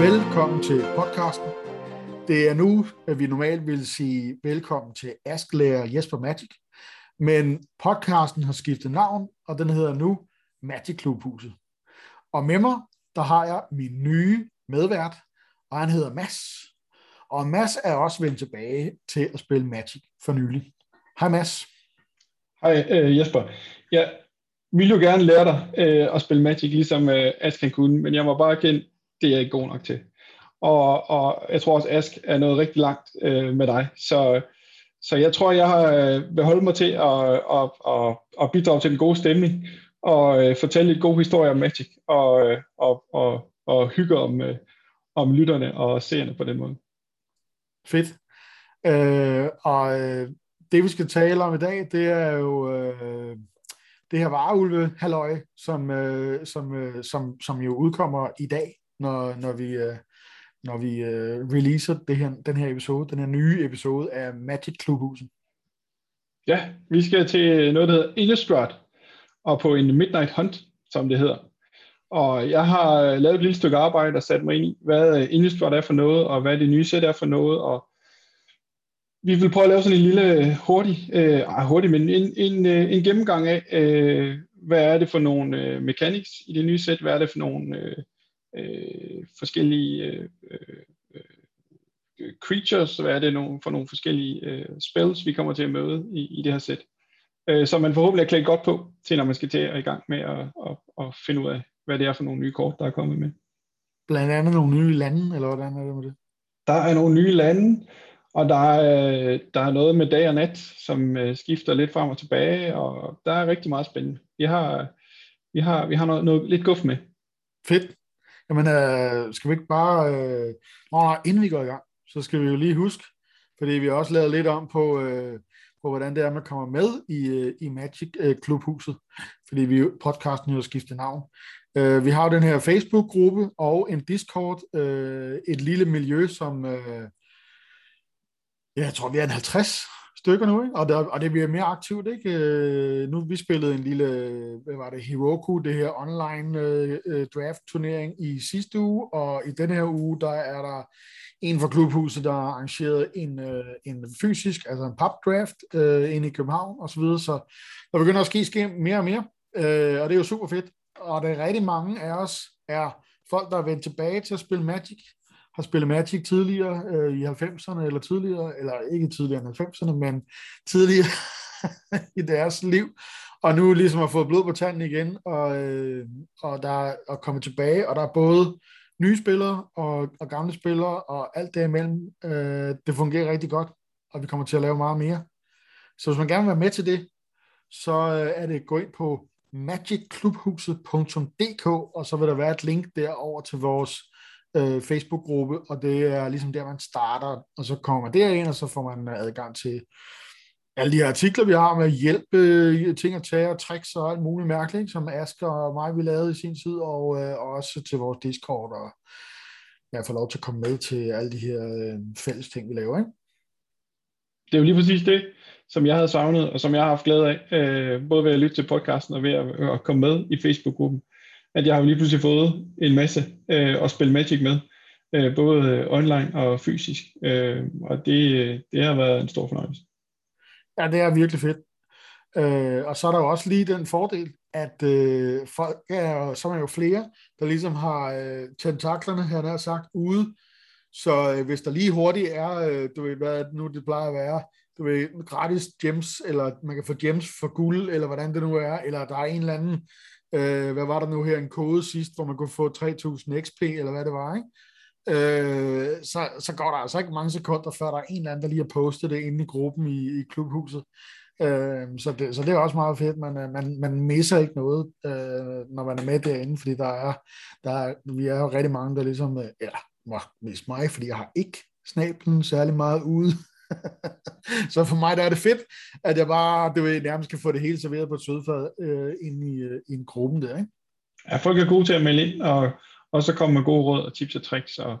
Velkommen til podcasten. Det er nu, at vi normalt vil sige velkommen til Asklærer Jesper Magic, men podcasten har skiftet navn, og den hedder nu Magic Klubhuset. Og med mig, der har jeg min nye medvært, og han hedder Mads. Og Mads er også vendt tilbage til at spille Magic for nylig. Hej Mads. Hej øh, Jesper. Jeg ville jo gerne lære dig øh, at spille Magic, ligesom øh, Ask kan kunne, men jeg må bare erkende, det er jeg ikke god nok til. Og, og jeg tror også, Ask er noget rigtig langt øh, med dig. Så, så jeg tror, jeg har, øh, vil holde mig til at, at, at, at bidrage til den gode stemning, og øh, fortælle lidt god historie om Magic, og, øh, og, og, og hygge om, øh, om lytterne og seerne på den måde. Fedt. Øh, og øh, det vi skal tale om i dag, det er jo øh, det her vareulve halløj, som, øh, som, øh, som, som jo udkommer i dag, når, når vi, øh, når vi øh, releaser det her, den her episode, den her nye episode af Magic Klubhuset. Ja, vi skal til noget, der hedder Innistrad, og på en Midnight Hunt, som det hedder. Og jeg har øh, lavet et lille stykke arbejde og sat mig ind i, hvad øh, Innistrad er for noget, og hvad det nye sæt er for noget, og vi vil prøve at lave sådan en lille hurtig, øh, hurtig men en, en, øh, en gennemgang af, øh, hvad er det for nogle øh, mechanics i det nye sæt, hvad er det for nogle øh, øh, forskellige øh, øh, creatures, hvad er det nogle, for nogle forskellige øh, spells, vi kommer til at møde i, i det her sæt. Øh, så man forhåbentlig er klædt godt på, til når man skal til at i gang med at, at, at finde ud af, hvad det er for nogle nye kort, der er kommet med. Blandt andet nogle nye lande, eller hvordan er det med det? Der er nogle nye lande, og der er, øh, der er noget med dag og nat, som øh, skifter lidt frem og tilbage, og der er rigtig meget spændende. Vi har, vi har, vi har noget, noget lidt guf med. Fedt. Jamen, øh, skal vi ikke bare... Øh, nå, inden vi går i gang, så skal vi jo lige huske, fordi vi har også lavet lidt om på, øh, på hvordan det er, man kommer med i, øh, i Magic øh, Klubhuset, fordi vi podcasten jo har skiftet navn. Øh, vi har jo den her Facebook-gruppe og en Discord, øh, et lille miljø, som... Øh, jeg tror, vi er en 50 stykker nu, ikke? Og, der, og det bliver mere aktivt. Ikke? Øh, nu vi spillede en lille, hvad var det, Heroku, det her online øh, øh draft-turnering i sidste uge, og i denne her uge, der er der en fra klubhuset, der har arrangeret en, øh, en fysisk, altså en pub-draft øh, inde i København osv., så, videre. så der begynder at ske, ske mere og mere, øh, og det er jo super fedt. Og der er rigtig mange af os er folk, der er vendt tilbage til at spille Magic, har spillet Magic tidligere øh, i 90'erne, eller tidligere, eller ikke tidligere end 90'erne, men tidligere i deres liv, og nu ligesom har fået blod på tanden igen, og, øh, og der er og kommet tilbage, og der er både nye spillere og, og gamle spillere, og alt det imellem, øh, det fungerer rigtig godt, og vi kommer til at lave meget mere. Så hvis man gerne vil være med til det, så øh, er det gå ind på magicklubhuset.dk, og så vil der være et link derover til vores øh, Facebook-gruppe, og det er ligesom der, man starter, og så kommer man derind, og så får man adgang til alle de her artikler, vi har med hjælp, øh, ting at tage og tricks og alt muligt mærkeligt, som Asger og mig, vi lavede i sin tid, og, øh, og også til vores Discord, og jeg får lov til at komme med til alle de her øh, fælles ting, vi laver, ikke? Det er jo lige præcis det, som jeg havde savnet, og som jeg har haft glæde af, øh, både ved at lytte til podcasten og ved at, at komme med i Facebook-gruppen at jeg har lige pludselig fået en masse øh, at spille Magic med, øh, både øh, online og fysisk, øh, og det, øh, det har været en stor fornøjelse. Ja, det er virkelig fedt. Øh, og så er der jo også lige den fordel, at øh, folk er, så er jo flere, der ligesom har øh, tentaklerne, han har sagt, ude. Så øh, hvis der lige hurtigt er, øh, du ved, hvad nu det plejer at være, du ved, gratis gems, eller man kan få gems for guld, eller hvordan det nu er, eller der er en eller anden øh, hvad var der nu her, en kode sidst, hvor man kunne få 3000 XP, eller hvad det var, ikke? Øh, så, så går der altså ikke mange sekunder, før der er en eller anden, der lige har postet det inde i gruppen i, i klubhuset. Øh, så, det, så det er også meget fedt. Man, øh, man, man misser ikke noget, øh, når man er med derinde, fordi der er, der er, vi er jo rigtig mange, der ligesom, øh, ja, mest mig, fordi jeg har ikke snablen særlig meget ude. så for mig der er det fedt, at jeg bare du ved, nærmest kan få det hele serveret på et sødfad øh, ind i, øh, i en gruppen der. Ikke? Ja, folk er gode til at melde ind, og, og så kommer gode råd og tips og tricks, og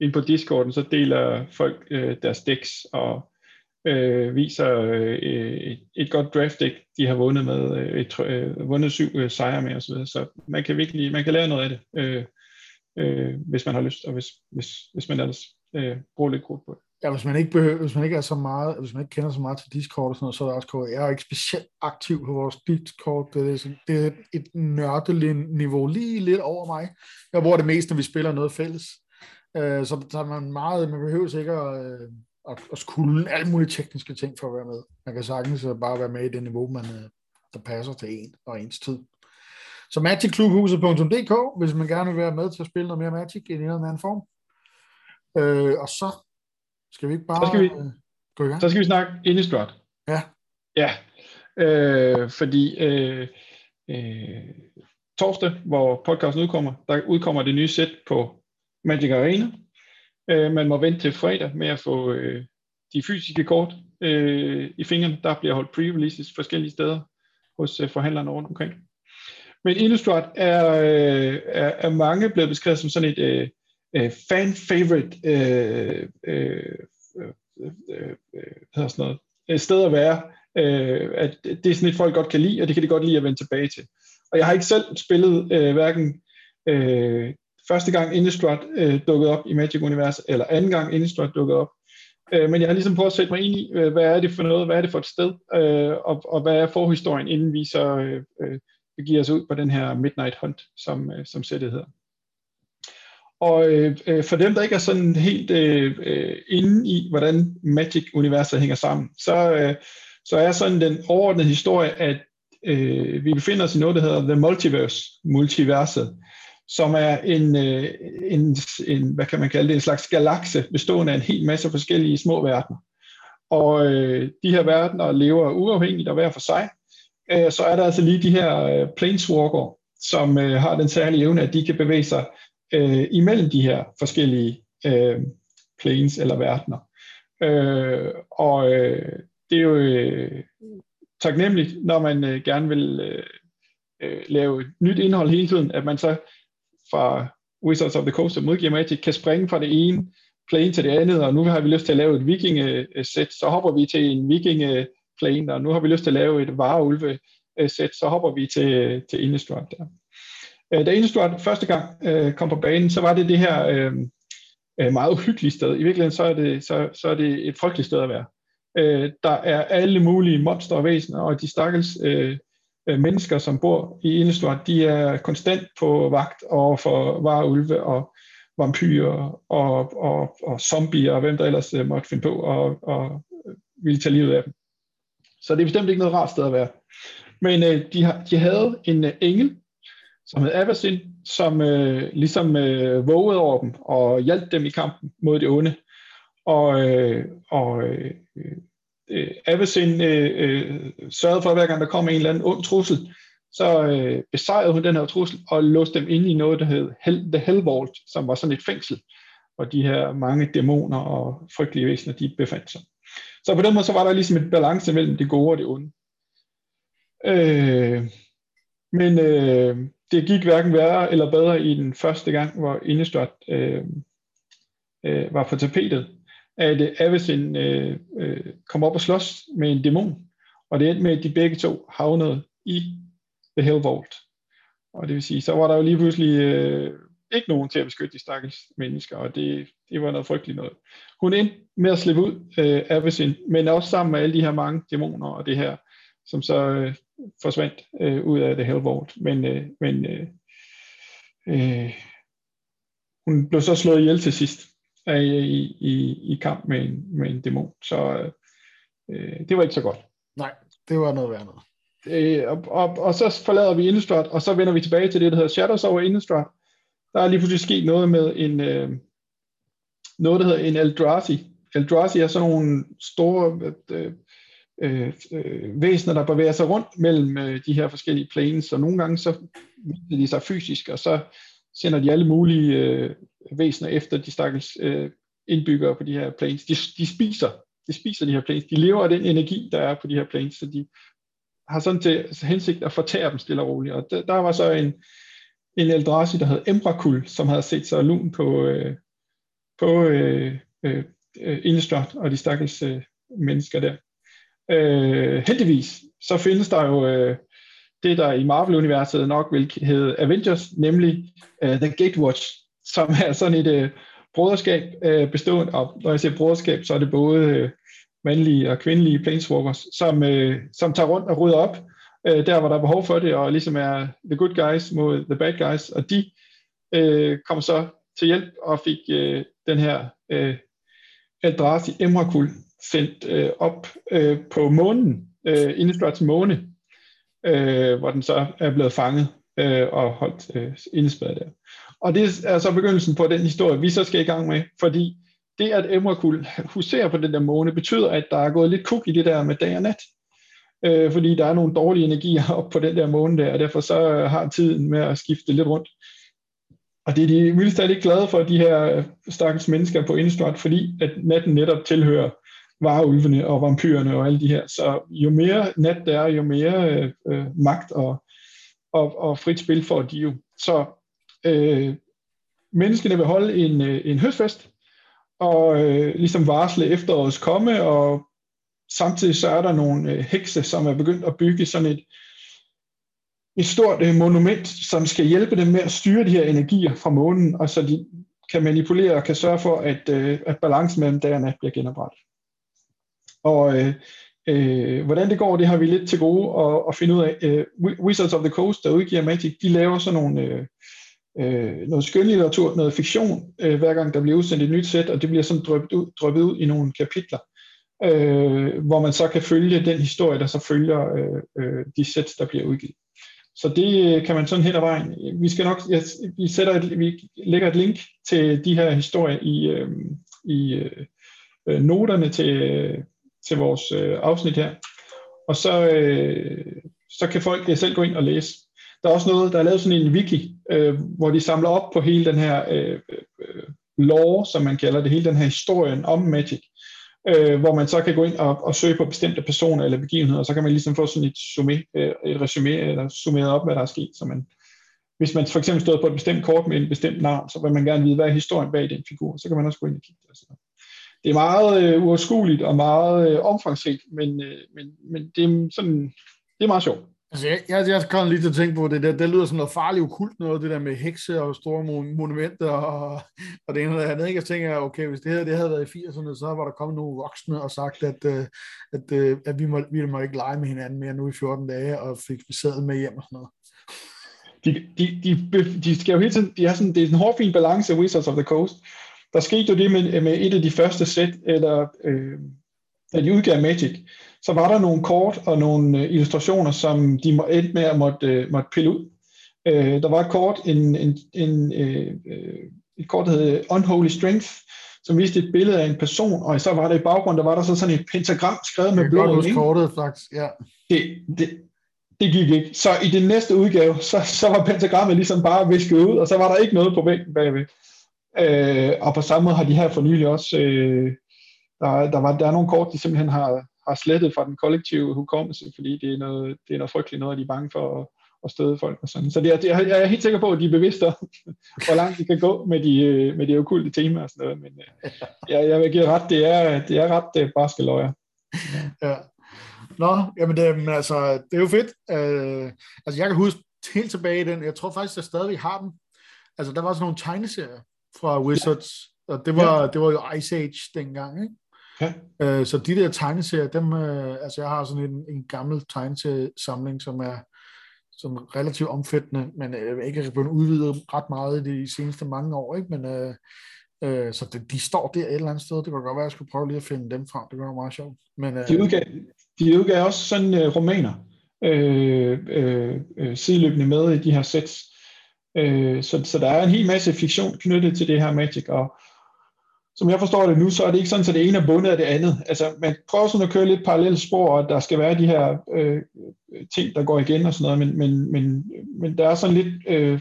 ind på Discorden, så deler folk øh, deres decks, og øh, viser øh, et, et godt draft deck, de har vundet med øh, et, øh, vundet syv øh, sejre med osv. Så man kan virkelig man kan lære noget af det, øh, øh, hvis man har lyst, og hvis, hvis, hvis man ellers øh, bruger lidt krudt på det. Ja, hvis man ikke behøver, hvis man ikke er så meget, hvis man ikke kender så meget til Discord og sådan noget, så er der også kort. Jeg er ikke specielt aktiv på vores Discord. Det er, sådan, det er et nørdeligt niveau lige lidt over mig. Jeg bruger det mest, når vi spiller noget fælles. Øh, så, så man meget, man behøver ikke at, øh, at, at skulle alle mulige tekniske ting for at være med. Man kan sagtens øh, bare være med i det niveau, man, øh, der passer til en og ens tid. Så magicklubhuset.dk, hvis man gerne vil være med til at spille noget mere Magic i en eller anden form. Øh, og så skal vi ikke bare så skal vi, øh, gå i gang? Så skal vi snakke Innistrad. Ja. Ja, øh, fordi øh, øh, torsdag, hvor podcasten udkommer, der udkommer det nye sæt på Magic Arena. Øh, man må vente til fredag med at få øh, de fysiske kort øh, i fingrene. Der bliver holdt pre-releases forskellige steder hos øh, forhandlerne rundt omkring. Men Innistrad er, øh, er, er mange blevet beskrevet som sådan et øh, øh, fan favorite øh, øh, øh, øh, øh sådan noget, et sted at være. Øh, at det er sådan et, folk godt kan lide, og det kan de godt lide at vende tilbage til. Og jeg har ikke selv spillet øh, hverken øh, første gang Innistrad øh, dukkede op i Magic Universe, eller anden gang Innistrad dukkede op. Øh, men jeg har ligesom prøvet at sætte mig ind i, øh, hvad er det for noget, hvad er det for et sted, øh, og, og hvad er forhistorien, inden vi så øh, øh, begiver os ud på den her Midnight Hunt, som, øh, som sættet hedder. Og øh, øh, for dem, der ikke er sådan helt øh, øh, inde i, hvordan Magic-universet hænger sammen, så, øh, så er sådan den overordnede historie, at øh, vi befinder os i noget, der hedder The Multiverse, multiverset, som er en, øh, en, en, hvad kan man kalde det, en slags galakse, bestående af en hel masse forskellige små verdener. Og øh, de her verdener lever uafhængigt og hver for sig. Øh, så er der altså lige de her øh, planeswalker, som øh, har den særlige evne, at de kan bevæge sig øh, imellem de her forskellige øh, planes eller verdener. Øh, og øh, det er jo øh, taknemmeligt, når man øh, gerne vil øh, øh lave nyt indhold hele tiden, at man så fra Wizards of the Coast og udgiver Magic kan springe fra det ene plane til det andet, og nu har vi lyst til at lave et vikingesæt, øh, så hopper vi til en vikingeplane, øh, og nu har vi lyst til at lave et vareulve-sæt, så hopper vi til, til Innistrad der. Øh, da Innistrad første gang øh, kom på banen, så var det det her øh, øh, meget uhyggelige sted. I virkeligheden så er det, så, så er det et frygteligt sted at være. Øh, der er alle mulige monster og væsener, og de stakkels øh, øh mennesker, som bor i Innistrad, de er konstant på vagt over for varulve og vampyrer og, og, og zombier og hvem der ellers øh, måtte finde på og, og øh, ville tage livet af dem. Så det er bestemt ikke noget rart sted at være. Men øh, de, har, de havde en øh, engel, som hed Abbasin, som øh, ligesom øh, vågede over dem og hjalp dem i kampen mod det onde. Og, øh, og øh, øh, Avacyn øh, øh, sørgede for, at hver gang der kom en eller anden ond trussel, så øh, besejrede hun den her trussel og låste dem ind i noget, der hed Hell, The Hell Vault, som var sådan et fængsel, hvor de her mange dæmoner og frygtelige væsener, de befandt sig. Så på den måde så var der ligesom et balance mellem det gode og det onde. Øh, men øh, det gik hverken værre eller bedre i den første gang, hvor Innistrad øh, øh, var på tapetet, at øh, Avesin øh, øh, kom op og slås med en dæmon, og det endte med, at de begge to havnede i The Hell Vault. Og det vil sige, så var der jo lige pludselig øh, ikke nogen til at beskytte de stakkels mennesker, og det, det var noget frygteligt noget. Hun endte med at slippe ud øh, Avacyn, men også sammen med alle de her mange dæmoner og det her, som så øh, forsvandt øh, ud af The Hell Vault. Men, øh, men øh, øh, hun blev så slået ihjel til sidst af, i, i, i kamp med en, med en dæmon. Så øh, det var ikke så godt. Nej, det var noget værd noget. Øh, og, og, og så forlader vi Innistrad, og så vender vi tilbage til det, der hedder Shadows over Innistrad. Der er lige pludselig sket noget med en, øh, noget, der hedder en Eldrazi. Eldrazi er sådan nogle store øh, øh, øh, væsener, der bevæger sig rundt mellem øh, de her forskellige planes, og nogle gange så viser de sig fysisk, og så sender de alle mulige øh, væsener efter de stakkels øh, indbyggere på de her planes. De, de spiser de spiser de her planes. De lever af den energi, der er på de her planes, så de har sådan til hensigt at fortære dem stille og roligt. Og der, der var så en, en Eldrazi, der hed Embrakul, som havde set sig lun på, øh, på øh, øh, øh Innistrad og de stakkels øh, mennesker der. Øh, heldigvis, så findes der jo øh, det, der i Marvel-universet nok vil hedde Avengers, nemlig øh, The Gatewatch, som er sådan et øh, broderskab øh, bestående af, når jeg siger broderskab, så er det både øh, mandlige og kvindelige planeswalkers, som, øh, som tager rundt og rydder op øh, der, hvor der er behov for det, og ligesom er the good guys mod the bad guys, og de øh, kom så til hjælp og fik øh, den her øh, Eldrazi Emrakul sendt øh, op øh, på månen, øh, uh, til måne, øh, hvor den så er blevet fanget øh, og holdt øh, indespærret der. Og det er så begyndelsen på den historie, vi så skal i gang med, fordi det, at Emrakul huserer på den der måne, betyder, at der er gået lidt kuk i det der med dag og nat. Øh, fordi der er nogle dårlige energier op på den der måne der, og derfor så øh, har tiden med at skifte lidt rundt. Og det er de mildest ikke glade for, de her øh, stakkels mennesker på Innistrad, fordi at natten netop tilhører vareulvene og vampyrerne og alle de her. Så jo mere nat der er, jo mere øh, øh, magt og, og, og frit spil får de jo. Så øh, menneskene vil holde en, øh, en høstfest og øh, ligesom varsle efterårets komme, og samtidig så er der nogle øh, hekse, som er begyndt at bygge sådan et, et stort øh, monument, som skal hjælpe dem med at styre de her energier fra månen, og så de kan manipulere og kan sørge for, at, øh, at balancen mellem dagerne og nat bliver genoprettet. Og øh, øh, hvordan det går, det har vi lidt til gode at, at finde ud af. Øh, Wizards of the Coast, der udgiver Magic, de laver sådan nogle... Øh, øh, noget skønlitteratur, noget fiktion, øh, hver gang der bliver udsendt et nyt sæt, og det bliver sådan drøbt ud, drøbet ud i nogle kapitler, øh, hvor man så kan følge den historie, der så følger øh, øh, de sæt, der bliver udgivet. Så det øh, kan man sådan hen ad vejen. Vi skal nok, ja, vi, sætter et, vi lægger et link til de her historier i, øh, i øh, øh noterne til, øh, til vores øh, afsnit her. Og så, øh, så kan folk selv gå ind og læse. Der er også noget, der er lavet sådan en wiki, øh, hvor de samler op på hele den her øh, øh, lore, som man kalder det, hele den her historien om Magic, øh, hvor man så kan gå ind og, og søge på bestemte personer eller begivenheder, og så kan man ligesom få sådan et, summe, øh, et resume, eller summeret op, hvad der er sket, så man, hvis man for eksempel stod på et bestemt kort med en bestemt navn, så vil man gerne vide, hvad er historien bag den figur, så kan man også gå ind og kigge. Altså det er meget øh, uoverskueligt og meget øh, omfangsrigt, men, øh, men, men det, er sådan, det er meget sjovt. Altså, jeg, jeg, jeg kom lige til at tænke på det der. Det lyder som noget farligt okult noget, det der med hekse og store monumenter og, og det ene og det andet. Jeg tænker, okay, hvis det her det havde været i 80'erne, så var der kommet nogle voksne og sagt, at, øh, at, at, øh, at vi, må, vi må ikke lege med hinanden mere nu i 14 dage, og fik vi sædel med hjem og sådan noget. De, de, de, de skal jo hele tiden, de har sådan, det er en hårfin balance af Wizards of the Coast, der skete jo det med, med et af de første sæt, eller øh, da de udgav Magic, så var der nogle kort og nogle øh, illustrationer, som de må, endte med at måtte, øh, måtte pille ud. Øh, der var et kort, en, en, en, øh, øh et kort, der hed Unholy Strength, som viste et billede af en person, og så var der i baggrunden, der var der så sådan et pentagram skrevet med blå. Det kortet, faktisk, ja. Det, det, det gik ikke. Så i den næste udgave, så, så var pentagrammet ligesom bare visket ud, og så var der ikke noget på væggen bagved. Øh, og på samme måde har de her for nylig også, øh, der, der, var, der er nogle kort, de simpelthen har, har slettet fra den kollektive hukommelse, fordi det er noget, det er noget frygteligt noget, de er bange for at, at støde folk og sådan. Så det er, det er, jeg er helt sikker på, at de er bevidste om, hvor langt de kan gå med de, øh, med de okulte temaer og sådan noget. Men øh, jeg, jeg vil give ret, det er, det er ret øh, barske løjer. Ja. Nå, jamen det, men altså, det er jo fedt. Øh, altså jeg kan huske helt tilbage i den, jeg tror faktisk, jeg stadig har den. Altså der var sådan nogle tegneserier, fra Wizards, og det var, ja. det var jo Ice Age dengang, ikke? Ja. Øh, så de der tegneserier, dem, øh, altså jeg har sådan en, en gammel tegneseriesamling, som er sådan relativt omfattende, men øh, ikke er blevet udvidet ret meget i de seneste mange år, ikke? Men, øh, øh, så det, de står der et eller andet sted. Det kan godt være, at jeg skulle prøve lige at finde dem frem. Det var meget sjovt. Men, øh, de, udgav, de udgav også sådan uh, romaner øh, øh, øh, sideløbende med i de her sets. Øh, så, så der er en hel masse fiktion knyttet til det her Magic, og som jeg forstår det nu, så er det ikke sådan, at det ene er bundet af det andet. Altså, man prøver sådan at køre lidt parallelle spor, og der skal være de her øh, ting, der går igen og sådan noget, men, men, men, men der er sådan lidt... Øh,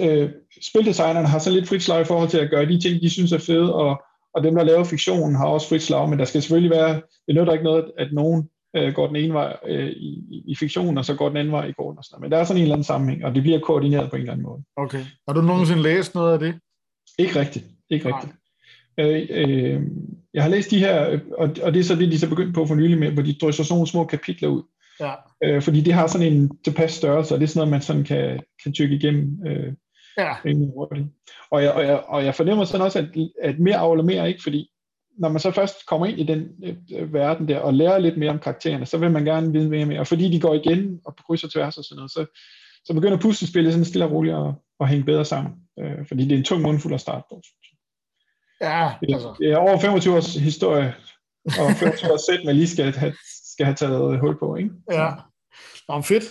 øh, spildesignerne har sådan lidt frit slag i forhold til at gøre de ting, de synes er fede, og, og dem, der laver fiktionen, har også frit slag, men der skal selvfølgelig være, det nytter ikke noget, at nogen øh, går den ene vej øh, i, i fiktion, og så går den anden vej i gården. Og sådan Men der er sådan en eller anden sammenhæng, og det bliver koordineret på en eller anden måde. Okay. Har du nogensinde læst noget af det? Ikke rigtigt. Ikke rigtigt. Øh, øh, jeg har læst de her, og, og det er så det, de så begyndt på for nylig med, hvor de drysser sådan nogle små kapitler ud. Ja. Øh, fordi det har sådan en tilpas størrelse, og det er sådan noget, man sådan kan, kan tykke igennem øh, Ja. rimelig hurtigt. Og jeg, og, jeg, og jeg fornemmer sådan også, at, at mere avler mere ikke, fordi når man så først kommer ind i den øh, verden der, og lærer lidt mere om karaktererne, så vil man gerne vide mere og mere. Og fordi de går igen og på kryds og tværs og sådan noget, så, så begynder puslespillet sådan stille og roligt at, at hænge bedre sammen. Øh, fordi det er en tung mundfuld at starte på. Ja, Det, altså. det er over 25 års historie, og 25 års sæt, man lige skal have, skal have taget hul på, ikke? Ja. Nå, fedt.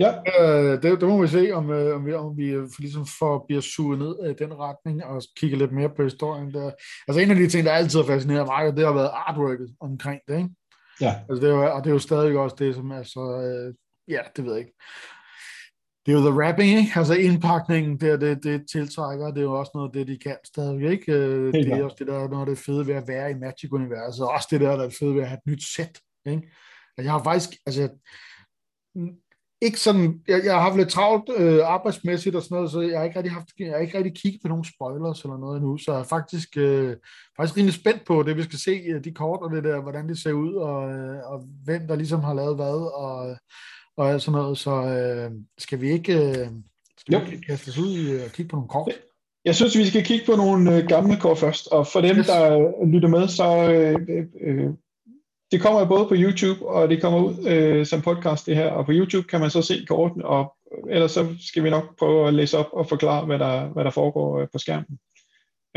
Ja, Øh, det, det må vi se, om, øh, om vi, om vi øh, ligesom får, bliver suget ned i den retning og kigge lidt mere på historien der. Altså en af de ting, der altid har fascineret mig, det har været artworket omkring det, ikke? ja. Altså, det er jo, og det er jo stadig også det, som er så, øh, ja, det ved jeg ikke. Det er jo the wrapping, ikke? Altså indpakningen, det, det, det tiltrækker, det er jo også noget af det, de kan stadig, ikke? Øh, Det er klart. også det, der er noget af det fede ved at være i Magic-universet, og også det der, der er det fede ved at have et nyt sæt, ikke? Altså, jeg har faktisk, altså, ikke sådan, jeg, jeg har haft lidt travlt øh, arbejdsmæssigt og sådan noget, så jeg har ikke rigtig haft, jeg har ikke rigtig kigget på nogle spoilers eller noget endnu, så jeg er faktisk, øh, faktisk rimelig spændt på det, vi skal se, øh, de kort og det der, hvordan det ser ud, og, øh, og hvem der ligesom har lavet hvad, og, og alt sådan noget, så øh, skal vi ikke, øh, skal Jo. vi ikke kaste os ud øh, og kigge på nogle kort? Jeg synes, vi skal kigge på nogle gamle kort først, og for dem, Yes. der lytter med, så øh, øh, det kommer både på YouTube, og det kommer ud øh, som podcast det her, og på YouTube kan man så se kortene, og ellers så skal vi nok prøve at læse op og forklare, hvad der, hvad der foregår øh, på skærmen.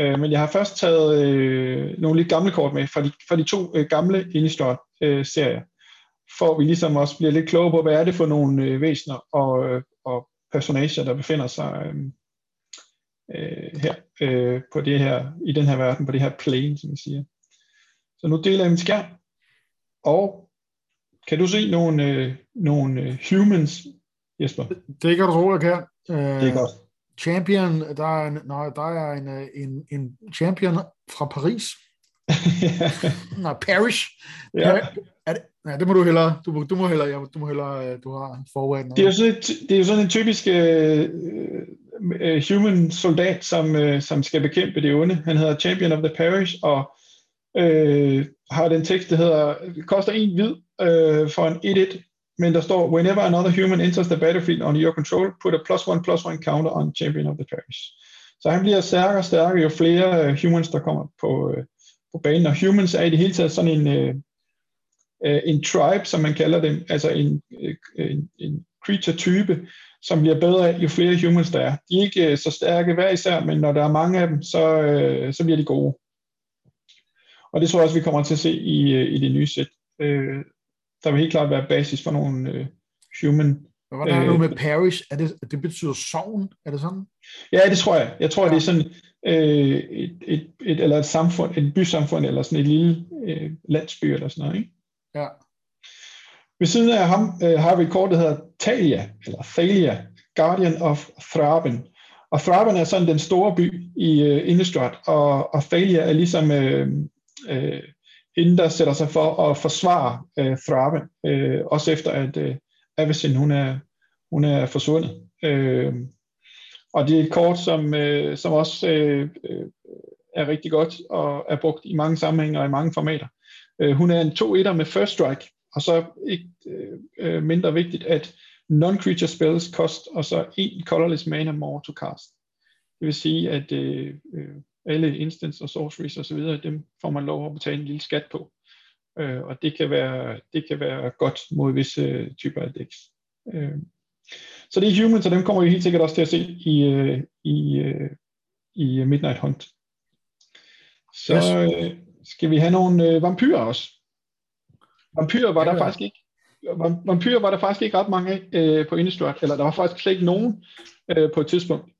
Øh, men jeg har først taget øh, nogle lidt gamle kort med fra de, fra de to øh, gamle Innistrad-serier, øh, for at vi ligesom også bliver lidt klogere på, hvad er det for nogle øh, væsener og, øh, og personager, der befinder sig øh, øh, her, øh, på det her, i den her verden, på det her plane, som vi siger. Så nu deler jeg min skærm, og kan du se nogle, øh, nogle øh, humans, Jesper? Det kan du tro, jeg kan. Øh, Det er godt. Champion, der er en, nej, der er en, øh, en, en champion fra Paris. Nej, Paris. ja. Er det, nej, det må du hellere, du, du må hellere, ja, du må hellere, øh, du har forberedt Det er jo sådan, et, det er jo sådan en typisk øh, øh, human soldat, som, øh, som skal bekæmpe det onde. Han hedder Champion of the Parish, og øh, har den tekst, der hedder, koster en hvid øh, for en 1-1, men der står, whenever another human enters the battlefield under your control, put a plus one plus one counter on Champion of the Parish. Så han bliver stærkere og stærkere, jo flere øh, humans, der kommer på, øh, på banen, og humans er i det hele taget sådan en, øh, øh, en tribe, som man kalder dem, altså en, øh, en, en creature-type, som bliver bedre, jo flere humans der er. De er ikke øh, så stærke hver især, men når der er mange af dem, så, øh, så bliver de gode. Og det tror jeg også, vi kommer til at se i, øh, i det nye sæt. Øh, der vil helt klart være basis for nogle øh, human. Hvordan er det nu øh, med Paris? Er det, det betyder sovn? Er det sådan? Ja, det tror jeg. Jeg tror, ja. det er sådan øh, et, et, et, eller et samfund, et bysamfund, eller sådan et lille øh, landsby, eller sådan noget, ikke? Ja. Ved siden af ham øh, har vi et kort, der hedder Thalia, eller Thalia, Guardian of Thraben. Og Thraben er sådan den store by i øh, Innistrad, og, og Thalia er ligesom øh, øh, inden der sætter sig for at forsvare øh, Thraben, øh, også efter at øh, Avicen, hun er, hun er forsvundet. Øh, og det er et kort, som, øh, som også øh, øh er rigtig godt og er brugt i mange sammenhænge og i mange formater. Øh, hun er en 2-1'er med first strike, og så ikke øh, øh, mindre vigtigt, at non-creature spells kost, og så en colorless mana more to cast. Det vil sige, at øh, øh, alle instants og sorceries og så videre, dem får man lov at betale en lille skat på. Øh, og det kan være, det kan være godt mod visse øh, typer af decks. Øh, så det er humans, og dem kommer vi helt sikkert også til at se i, øh, i, øh, i Midnight Hunt. Så Yes. skal vi have nogle vampyrer også. Vampyrer var der faktisk ikke. vam- Vampyrer var der faktisk ikke ret mange af øh, på Innistrad, eller der var faktisk slet ikke nogen øh, på et tidspunkt.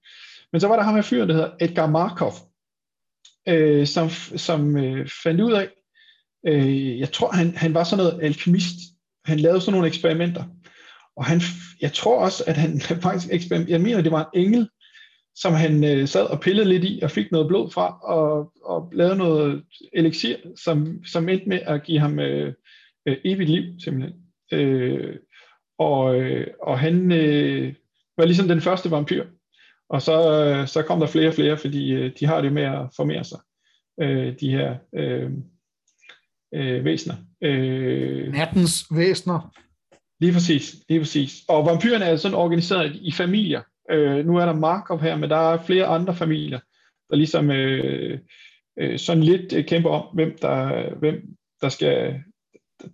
Men så var der ham her fyren, der hedder Edgar Markov, øh, som, som øh, fandt ud af, øh, jeg tror han, han var sådan noget alkemist, han lavede sådan nogle eksperimenter, og han, jeg tror også, at han faktisk eksperiment, jeg mener, det var en engel, som han øh, sad og pillede lidt i, og fik noget blod fra, og, og lavede noget elixir, som, som endte med at give ham øh, øh, evigt liv, simpelthen. Øh, og, øh, og han øh, var ligesom den første vampyr. Og så, øh, så kom der flere og flere, fordi øh, de har det med at formere sig. øh, de her øh, øh, væsener. Øh, Nattens væsener. Lige præcis, lige præcis. Og vampyrerne er sådan organiseret i familier. Øh, nu er der Markov her, men der er flere andre familier, der ligesom øh, øh, sådan lidt kæmper om, hvem der, hvem der skal,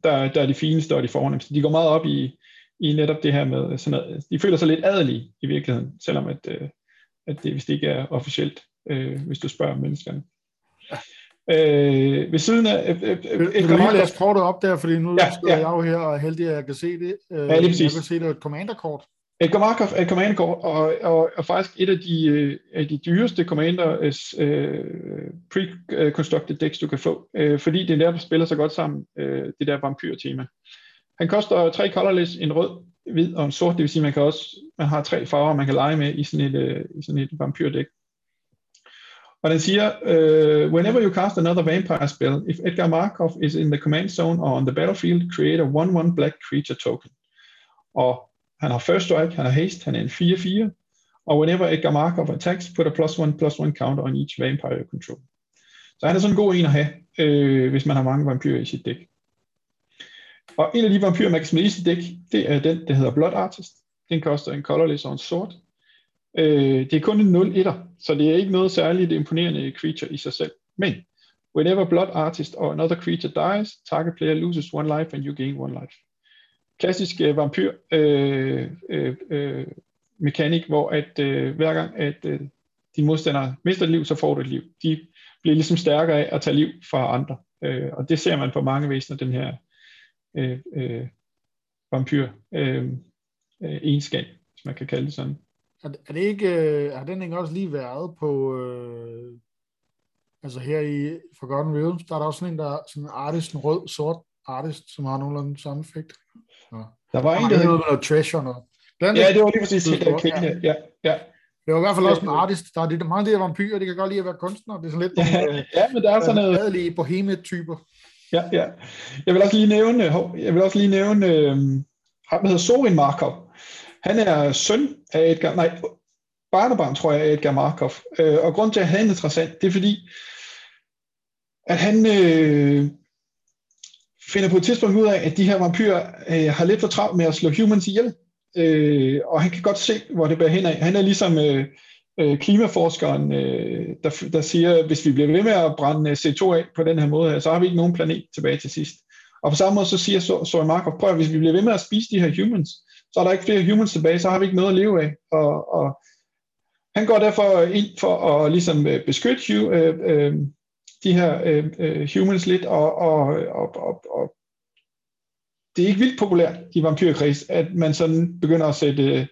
der, der er de fineste og de fornemmeste. De går meget op i, i netop det her med sådan noget. De føler sig lidt adelige i virkeligheden, selvom at, øh, at det vist ikke er officielt, øh, hvis du spørger menneskerne. Øh, ved siden af... Øh, øh, øh, du kan lige læse kortet op der, fordi nu ja, står ja. jeg jo her og er heldig, at jeg kan se det. Øh, ja, lige præcis. Jeg kan se, det er et commander-kort. Edgar Markov er et commander-kort, og, og, og faktisk et af de, øh, af de dyreste commander øh, pre-constructed decks, du kan få, øh, fordi det er der, der spiller så godt sammen, øh, det der vampyr-tema. Han koster tre colorless, en rød, hvid og en sort, det vil sige, man kan også man har tre farver, man kan lege med i sådan et, øh, i sådan et vampyrdæk. Og den siger, uh, whenever you cast another vampire spell, if Edgar Markov is in the command zone or on the battlefield, create a 1-1 black creature token. Og han har first strike, han har haste, han er en 4-4, og whenever Edgar Markov attacks, put a plus 1 plus 1 counter on each vampire you control. Så han er sådan en god en at have, øh, hvis man har mange vampyrer i sit dæk. Og en af de vampyrer, man kan smide i sit dæk, det er den, der hedder Blood Artist. Den koster en colorless og en sort. Øh, det er kun en 0 1 så det er ikke noget særligt imponerende creature i sig selv. Men, whenever Blood Artist or another creature dies, target player loses one life and you gain one life. Klassisk øh, vampyr øh, øh, øh, mekanik, hvor at øh, hver gang at øh, din modstander mister et liv, så får du et liv. De bliver ligesom stærkere af at tage liv fra andre. Øh, og det ser man på mange væsener, den her øh, øh, vampyr øh, øh, egenskab, hvis man kan kalde det sådan. Er, er det ikke, øh, har den ikke også lige været på, øh, altså her i Forgotten Realms, der er der også sådan en, der er sådan en artist, en rød, sort artist, som har nogenlunde samme effekt. Ja. Der var en, der hed... noget treasure noget. Blandt ja, det var lige præcis det, der kvinde. Ja, ja. Det var i hvert fald også en artist. Der er det, mange af de her vampyrer, de kan godt lide at være kunstnere. Det er sådan lidt ja, ja, men der er sådan noget... Adelige boheme-typer. Ja, ja. Jeg vil også lige nævne, jeg vil også lige nævne øh, ham, der hedder Sorin Markov. Han er søn af Edgar, nej, barnebarn, tror jeg, af Edgar Markov. Øh, og grund til, at han er interessant, det er fordi, at han øh, finder på et tidspunkt ud af, at de her vampyrer øh, har lidt for travlt med at slå humans ihjel. Øh, og han kan godt se, hvor det bærer hen af. Han er ligesom øh, øh, klimaforskeren, øh, der, der siger, at hvis vi bliver ved med at brænde øh, CO2 af på den her måde, så har vi ikke nogen planet tilbage til sidst. Og på samme måde så siger Søren Markov, prøv at hvis vi bliver ved med at spise de her humans, så er der ikke flere humans tilbage, så har vi ikke noget at leve af. Og, og han går derfor ind for at ligesom øh, beskytte øh, øh, de her øh, øh, humans lidt, og, og, og, og, og det er ikke vildt populært i vampyrkreds, at man sådan begynder at sætte øh,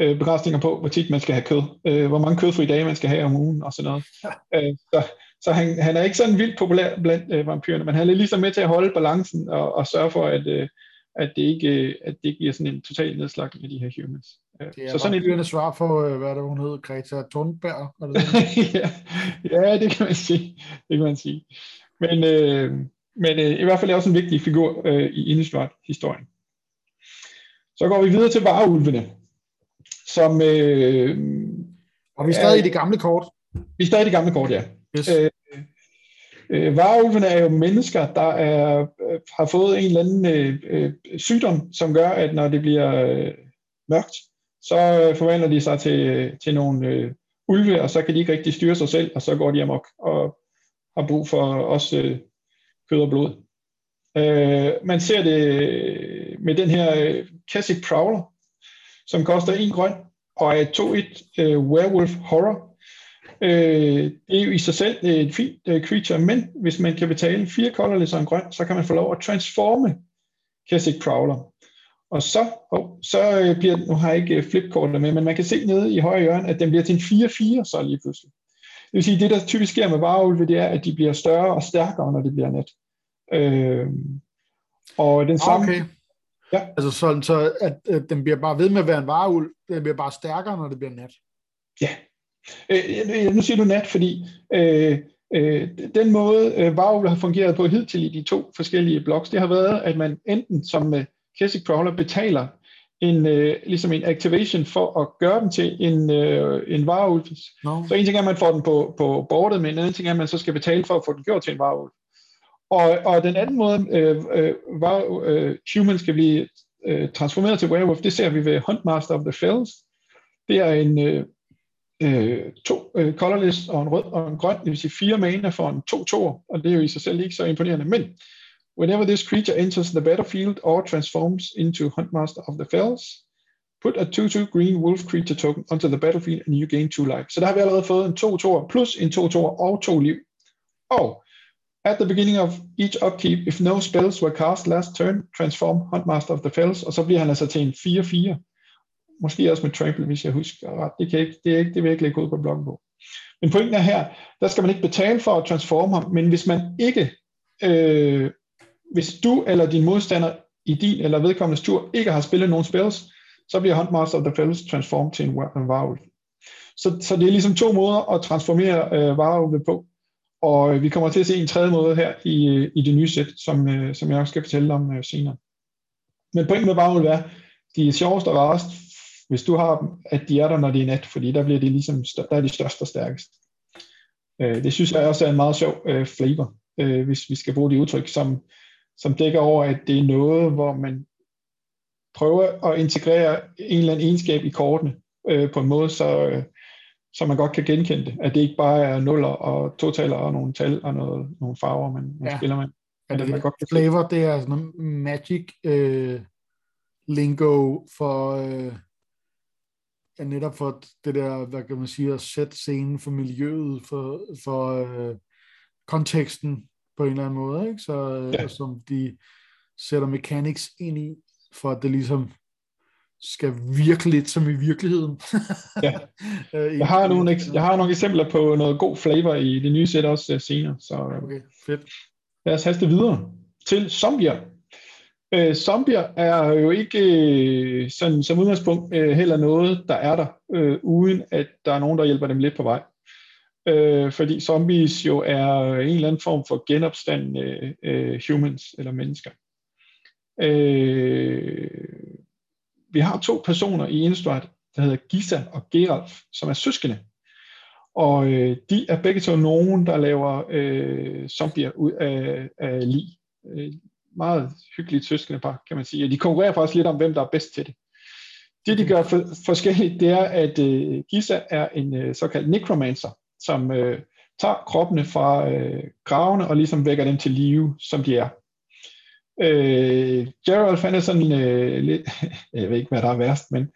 øh, begrænsninger på, hvor tit man skal have kød, øh, hvor mange kødfri dage man skal have om ugen og sådan noget. Ja. Øh, så så han, han er ikke sådan vildt populær blandt øh, vampyrerne, men han er ligesom med til at holde balancen og, og sørge for, at, øh, at det ikke, at det ikke giver sådan en total nedslagning af de her humans. Det er så sådan et svar på, øh, hvad der hun hed, Greta Thunberg. ja, ja, det kan man sige. Det kan man sige. Men, øh, men øh, i hvert fald er også en vigtig figur øh, i Innistrad-historien. Så går vi videre til vareulvene, som... Øh, og vi er stadig er, i det gamle kort. Vi er stadig i det gamle kort, ja. Yes. Øh, Øh, varulvene er jo mennesker, der er, øh, har fået en eller anden øh, øh, sygdom, som gør, at når det bliver øh, mørkt, så øh, forvandler de sig til, til nogle øh, ulve, og så kan de ikke rigtig styre sig selv, og så går de amok og har brug for også øh, kød og blod. Øh, man ser det med den her øh, Cassic Prowler, som koster en grøn, og er 2-1 øh, Werewolf Horror, Øh, det er jo i sig selv et fint uh, creature, men hvis man kan betale fire colorless og en grøn, så kan man få lov at transforme Kessig Prowler. Og så, oh, så øh, bliver, nu har jeg ikke øh, flipkortet med, men man kan se nede i højre hjørne, at den bliver til en 4-4 så lige pludselig. Det vil sige, det der typisk sker med varulve, det er, at de bliver større og stærkere, når det bliver nat. Øh, og den samme... Okay. Ja. Altså sådan, så at, at den bliver bare ved med at være en vareulv, den bliver bare stærkere, når det bliver nat. Ja, Øh, nu siger du nat, fordi øh, øh, den måde, øh, Varvel har fungeret på hidtil i de to forskellige bloks, det har været, at man enten som med Classic Crawler betaler en, øh, ligesom en activation for at gøre den til en, øh, en vareulv. No. Så en ting er, at man får den på, på bordet, men en anden ting er, at man så skal betale for at få den gjort til en vareulv. Og, og den anden måde, øh, øh, var, øh, human skal blive øh, transformeret til werewolf, det ser vi ved Huntmaster of the Fells. Det er en øh, øh to øh, colorless og en rød og en grøn, det vil sige fire mana for en to to og det er jo i sig selv ikke så imponerende, men whenever this creature enters the battlefield or transforms into Huntmaster of the Fells, put a 2-2 green wolf creature token onto the battlefield and you gain 2 life. Så der har vi allerede fået en 2-2 plus en 2-2 og to liv. Og at the beginning of each upkeep, if no spells were cast last turn, transform Huntmaster of the Fells, og så bliver han altså til en 4-4. Måske også med trample, hvis jeg husker ret. Det, kan ikke, det, er ikke, det vil jeg ikke lægge ud på bloggen på. Men pointen er her, der skal man ikke betale for at transforme ham, men hvis man ikke, øh, hvis du eller din modstander i din eller vedkommendes tur ikke har spillet nogen spells, så bliver Huntmaster of the Fells transformed til en varulv. Så, så det er ligesom to måder at transformere øh, varulve på. Og øh, vi kommer til at se en tredje måde her i, øh, i det nye sæt, som, øh, som jeg også skal fortælle om senere. Men pointen med bare vil være, de er sjovest og rarest, hvis du har dem, at de er der, når det er nat, fordi der bliver de ligesom, der er de største og stærkeste. Det synes jeg også er en meget sjov flavor, hvis vi skal bruge det udtryk, som, som dækker over, at det er noget, hvor man prøver at integrere en eller anden egenskab i kortene på en måde, så, så man godt kan genkende det. At det ikke bare er nuller og totaler og nogle tal og noget, nogle farver, man, man ja. spiller med. Ja, det, man godt kan flavor, det er sådan noget magic øh, lingo for øh, ja, netop for det der, hvad kan man sige, at sætte scenen for miljøet, for, for øh, konteksten på en eller anden måde, ikke? Så, øh, ja. som de sætter mechanics ind i, for at det ligesom skal virke lidt som i virkeligheden. ja. Øh, jeg, har nogle, jeg har nogle eksempler på noget god flavor i det nye sæt også uh, senere. Så okay, fedt. Lad os haste videre til zombier. Uh, zombier er jo ikke uh, sådan, som udgangspunkt uh, heller noget, der er der, uh, uden at der er nogen, der hjælper dem lidt på vej. Uh, fordi zombies jo er en eller anden form for genopstand uh, uh, humans eller mennesker. Uh, vi har to personer i Innistrad, der hedder Gisa og Geralf, som er søskende. Og øh, de er begge to nogen, der laver øh, zombier ud af, af lig. Øh, meget hyggeligt søskende par, kan man sige. Og de konkurrerer faktisk lidt om, hvem der er bedst til det. Det, de gør for, forskelligt, det er, at øh, Gisa er en øh, såkaldt necromancer, som øh, tager kroppene fra øh, gravene og ligesom vækker dem til live, som de er. Øh, Gerald han er sådan øh, lidt, jeg ved ikke, hvad der er værst, men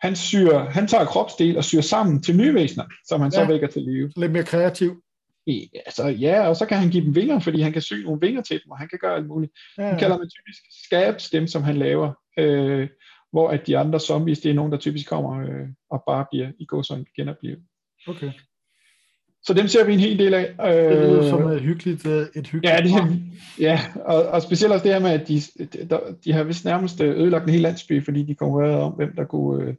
han, syr, han tager kropsdel og syr sammen til nye væsener, som han ja, så vækker til live. Lidt mere kreativ. Ja, altså, ja, og så kan han give dem vinger, fordi han kan sy nogle vinger til dem, og han kan gøre alt muligt. Ja. Han kalder dem typisk scabs, dem som han laver, øh, hvor at de andre zombies, det er nogen, der typisk kommer øh, og bare bliver i går sådan genoplevet. Okay. Så dem ser vi en hel del af. Det lyder som et hyggeligt, øh, et hyggeligt Ja, det, ja og, og specielt også det her med, at de, de, de har vist nærmest øh, ødelagt en hel landsby, fordi de konkurrerede om, hvem der kunne, øh,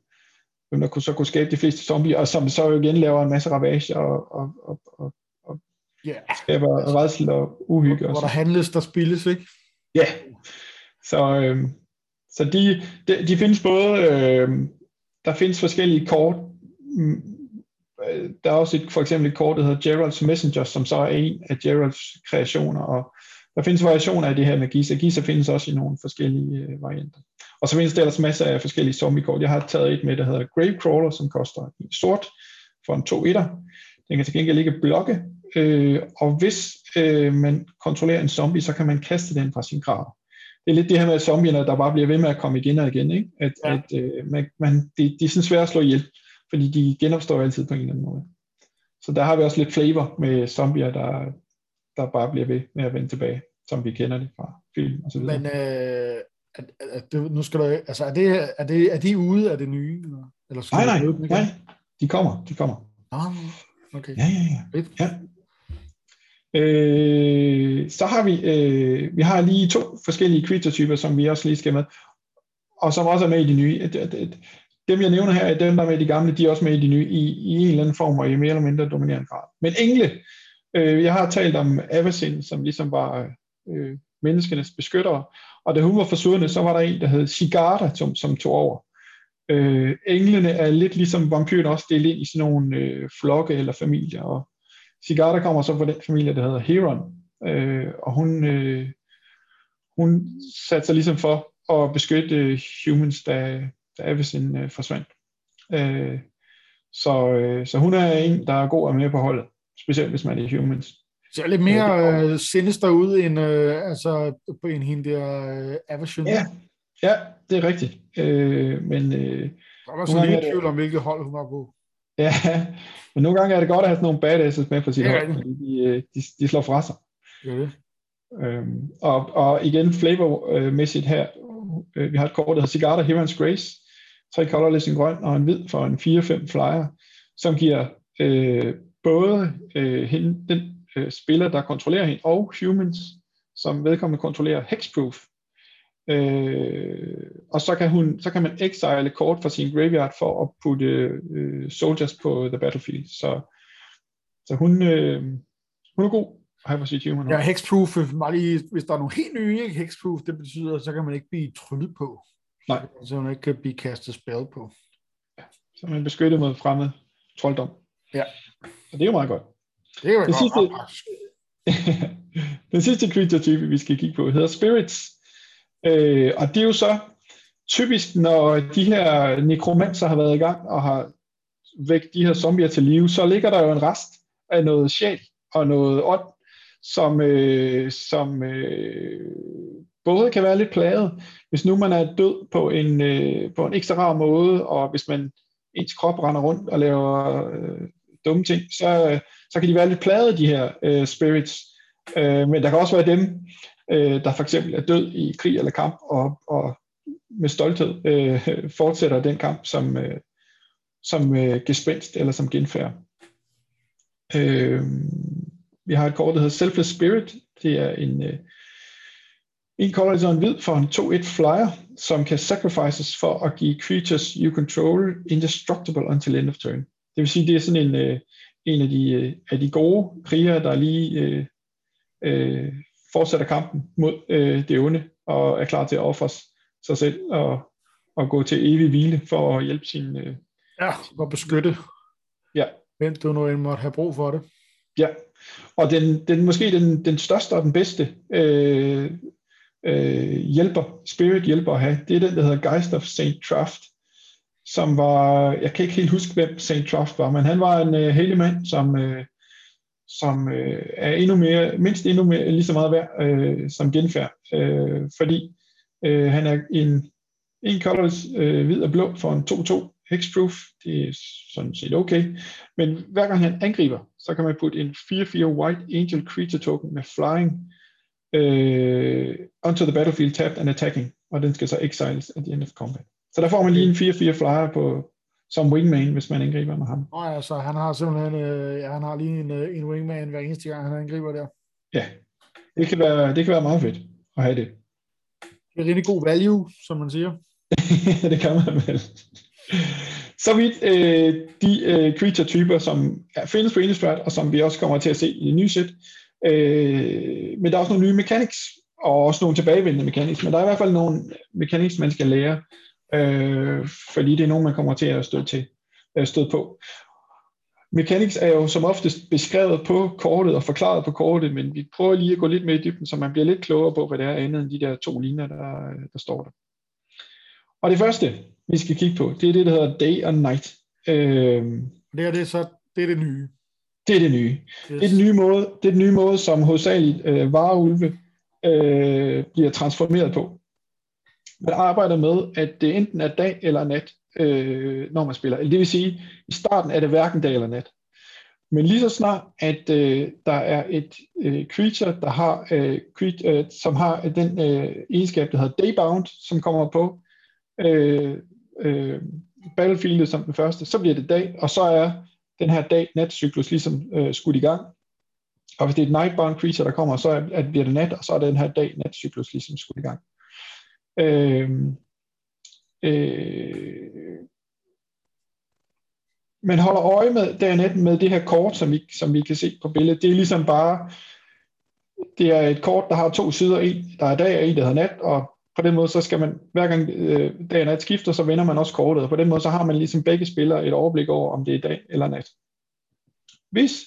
hvem der kunne, så kunne skabe de fleste zombier, og som så igen laver en masse ravage og, og, og, og, og yeah. skaber altså, redsel og uhygge. Hvor, hvor der handles, der spilles, ikke? Ja, så, øh, så de, de, de findes både, øh, der findes forskellige kort, Øh, der er også et, for eksempel et kort, der hedder Gerald's Messenger, som så er en af Geralds kreationer, og der findes variationer af det her med Gisa. Gisa findes også i nogle forskellige øh, varianter. Og så findes der ellers masser af forskellige zombie-kort. Jeg har taget et med, der hedder Gravecrawler, som koster en sort for en 2 etter. Den kan til gengæld ikke blokke, øh, og hvis øh, man kontrollerer en zombie, så kan man kaste den fra sin grav. Det er lidt det her med zombierne, der bare bliver ved med at komme igen og igen. Ikke? At, ja. at øh, man, man, de, de er sådan svære at slå ihjel fordi de genopstår altid på en eller anden måde. Så der har vi også lidt flavor med zombier, der, der bare bliver ved med at vende tilbage, som vi kender det fra film og så videre. Men øh, er, er, det, nu skal du, altså er, det, er, det, er de ude af det nye? Eller, skal nej, nej, nej, de kommer, de kommer. Ah, okay. Ja, ja, ja. ja. Øh, så har vi, øh, vi har lige to forskellige creature-typer, som vi også lige skal med, og som også er med i de nye dem jeg nævner her, er dem, der er med i de gamle, de er også med i de nye, i, i en eller anden form, og i mere eller mindre dominerende grad. Men engle, øh, jeg har talt om Avacyn, som ligesom var øh, menneskenes beskyttere, Og da hun var forsvundet, så var der en, der hed Sigarda, som, som tog over. Øh, englene er lidt ligesom vampyrerne også delt ind i sådan nogle øh, flokke eller familier, og Sigarda kommer så fra den familie, der hedder Heron, øh, og hun, øh, hun satte sig ligesom for at beskytte øh, humans, der, da Avisin øh, forsvandt. Øh, så, øh, så hun er en, der er god at med på holdet, specielt hvis man er humans. Så lidt mere øh, sinister ud end, øh, altså, på en hende der øh, Aversion. Ja, ja, det er rigtigt. Øh, men, øh, der var så lidt tvivl om, hvilket hold hun var på. Ja, men nogle gange er det godt at have sådan nogle badasses med på sit Ja, hold, fordi de, øh, de, de slår fra sig. Ja. Øhm, og, og igen flavormæssigt her, øh, vi har et kort, der hedder Cigarda Heron's Grace, tre colorless, en grøn og en hvid for en 4-5 flyer, som giver øh, både øh, hende, den øh, spiller, der kontrollerer hende, og humans, som vedkommende kontrollerer hexproof. Øh, og så kan, hun, så kan man exile kort fra sin graveyard for at putte øh, soldiers på the battlefield. Så, så hun, øh, hun er god på sit human. Ja, hexproof, bare lige, hvis der er nogle helt nye, ikke? hexproof, det betyder, så kan man ikke blive tryllet på. Nej. Så man ikke kan blive kastet spell på. Så man beskyttet mod fremmed trolddom. Ja. Og det er jo meget godt. Det er jo godt sidste-. Den sidste creature type, vi skal kigge på, hedder spirits. Øh, og det er jo så typisk, når de her nekromancer har været i gang og har væk de her zombier til live, så ligger der jo en rest af noget sjæl og noget ånd, som, øh, som øh, både kan være lidt plaget, hvis nu man er død på en, øh, på en ekstra rar måde, og hvis man ens krop render rundt og laver øh, dumme ting, så, øh, så kan de være lidt plaget, de her øh, spirits. Øh, men der kan også være dem, øh, der for eksempel er død i krig eller kamp, og, og med stolthed øh, fortsætter den kamp som, øh, som øh, gespenst eller som genfærd. Øh, vi har et kort, der hedder Selfless Spirit. Det er en, øh, en color en hvid for en 2-1 flyer, som kan sacrifices for at give creatures you control indestructible until end of turn. Det vil sige, det er sådan en, øh, en af, de, øh, af de gode krigere, der lige øh, øh, fortsætter kampen mod øh, det onde, og er klar til at ofre sig selv og, og gå til evig hvile for at hjælpe sin... Øh, Ja, og beskytte. Ja. Hvem du nu end måtte have brug for det. ja. Og den, den måske den, den største og den bedste øh, øh, hjælper, spirit hjælper at have, det er den, der hedder Geist of St. Traft, som var, jeg kan ikke helt huske, hvem St. Traft var, men han var en øh, hellig mand, som, øh, som øh, er endnu mere, mindst endnu mere, lige så meget værd øh, som genfærd, øh, fordi øh, han er en, en colors øh, hvid og blå for en 2-2 hexproof, det er sådan set okay, men hver gang han angriber, så kan man putte en 4-4 white angel creature token med flying øh, onto the battlefield tapped and attacking, og den skal så exiles at the end of combat. Så der får man lige en 4-4 flyer på, som wingman, hvis man angriber med ham. Nå ja, så han har simpelthen øh, ja, han har lige en, øh, en wingman hver eneste gang, han angriber der. Ja, det kan være, det kan være meget fedt at have det. Det er rigtig god value, som man siger. det kan man vel. Så vidt øh, de øh, creature-typer, som er, findes på Innistrad, og som vi også kommer til at se i det nye sæt. Øh, men der er også nogle nye mechanics, og også nogle tilbagevendende mechanics, men der er i hvert fald nogle mechanics, man skal lære, øh, fordi det er nogen, man kommer til at støde, til, øh, støde på. Mechanics er jo som oftest beskrevet på kortet og forklaret på kortet, men vi prøver lige at gå lidt mere i dybden, så man bliver lidt klogere på, hvad det er andet end de der to linjer, der, der står der. Og det første, vi skal kigge på, det er det, der hedder Day and Night. Øh, Det er det så, det er det nye. det er det nye. Det er den nye måde, det er den nye måde som hovedsageligt øh, vareulve øh, bliver transformeret på. Man arbejder med, at det enten er dag eller nat, øh, når man spiller. Det vil sige, i starten er det hverken dag eller nat. Men lige så snart, at øh, der er et øh, creature, der har, øh, creature, øh, som har den øh, egenskab, der hedder Daybound, som kommer på øh, øh, battlefieldet som den første, så bliver det dag, og så er den her dag-nat-cyklus ligesom øh, skudt i gang. Og hvis det er et nightbound creature, der kommer, så er, at bliver det nat, og så er den her dag-nat-cyklus ligesom skudt i gang. Øh, øh, man holder øje med dag med det her kort, som vi, som vi kan se på billedet. Det er ligesom bare, det er et kort, der har to sider, en der er dag og en der hedder nat, og på den måde, så skal man, hver gang øh, dag og nat skifter, så vender man også kortet, og på den måde, så har man ligesom begge spillere et overblik over, om det er dag eller nat. Hvis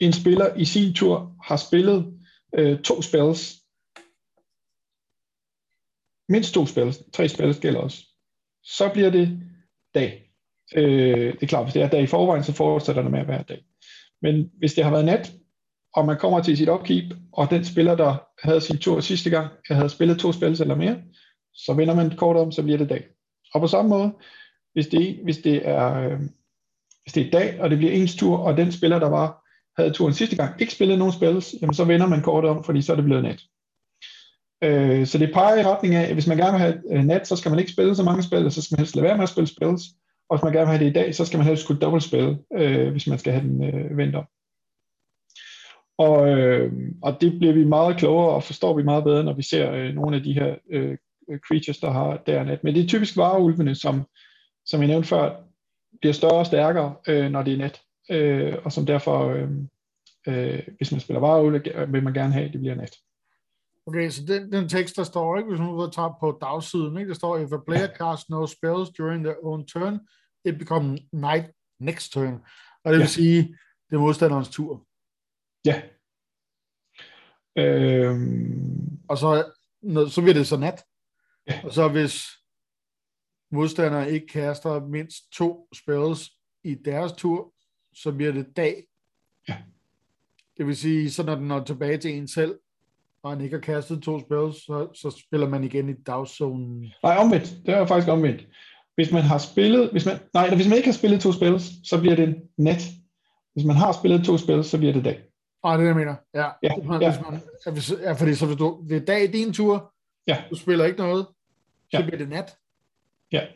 en spiller i sin tur har spillet øh, to spells, mindst to spells, tre spells gælder også, så bliver det dag. Øh, det er klart, hvis det er dag i forvejen, så fortsætter det med at være dag. Men hvis det har været nat, og man kommer til sit opkeep, og den spiller, der havde sin tur sidste gang, jeg havde spillet to spil eller mere, så vinder man kort om, så bliver det dag. Og på samme måde, hvis det, hvis det er øh, hvis det er dag, og det bliver ens tur, og den spiller, der var, havde turen sidste gang, ikke spillet nogen spils, jamen så vender man kortet om, fordi så er det blevet nat. Øh, så det peger i retning af, at hvis man gerne vil have øh, nat, så skal man ikke spille så mange spil, så skal man helst lade være med at spille spils, og hvis man gerne vil have det i dag, så skal man helst kunne dobbeltspille, øh, hvis man skal have den øh, vendt om. Og, øh, og det bliver vi meget klogere og forstår vi meget bedre, når vi ser øh, nogle af de her øh, creatures, der har dernat. Men det er typisk vareulvene, som, som jeg nævnte før, bliver større og stærkere, øh, når det er net. Øh, og som derfor, øh, øh, hvis man spiller vareulve, vil man gerne have, at det bliver net. Okay, så den, den tekst, der står, ikke, hvis man tager på dagsiden, ikke, der står, if a player casts no spells during their own turn, it becomes night next turn. Og det vil ja. sige, det er modstanderens tur. Ja. Øhm... Og så, så bliver det så nat. Ja. Og så hvis modstandere ikke kaster mindst to spells i deres tur, så bliver det dag. Ja. Det vil sige, så når den når tilbage til en selv, og han ikke har kastet to spells, så, så spiller man igen i dagzonen. Nej, omvendt. Det er faktisk omvendt. Hvis man har spillet, hvis man, nej, hvis man ikke har spillet to spells, så bliver det nat. Hvis man har spillet to spells, så bliver det dag. Ah, det er det, jeg mener. Ja. Ja, Hvis man, ja. Hvis man, ja, hvis, ja, fordi så hvis du, det er dag i din tur, Ja. du spiller ikke noget, så Ja. bliver det nat. Ja.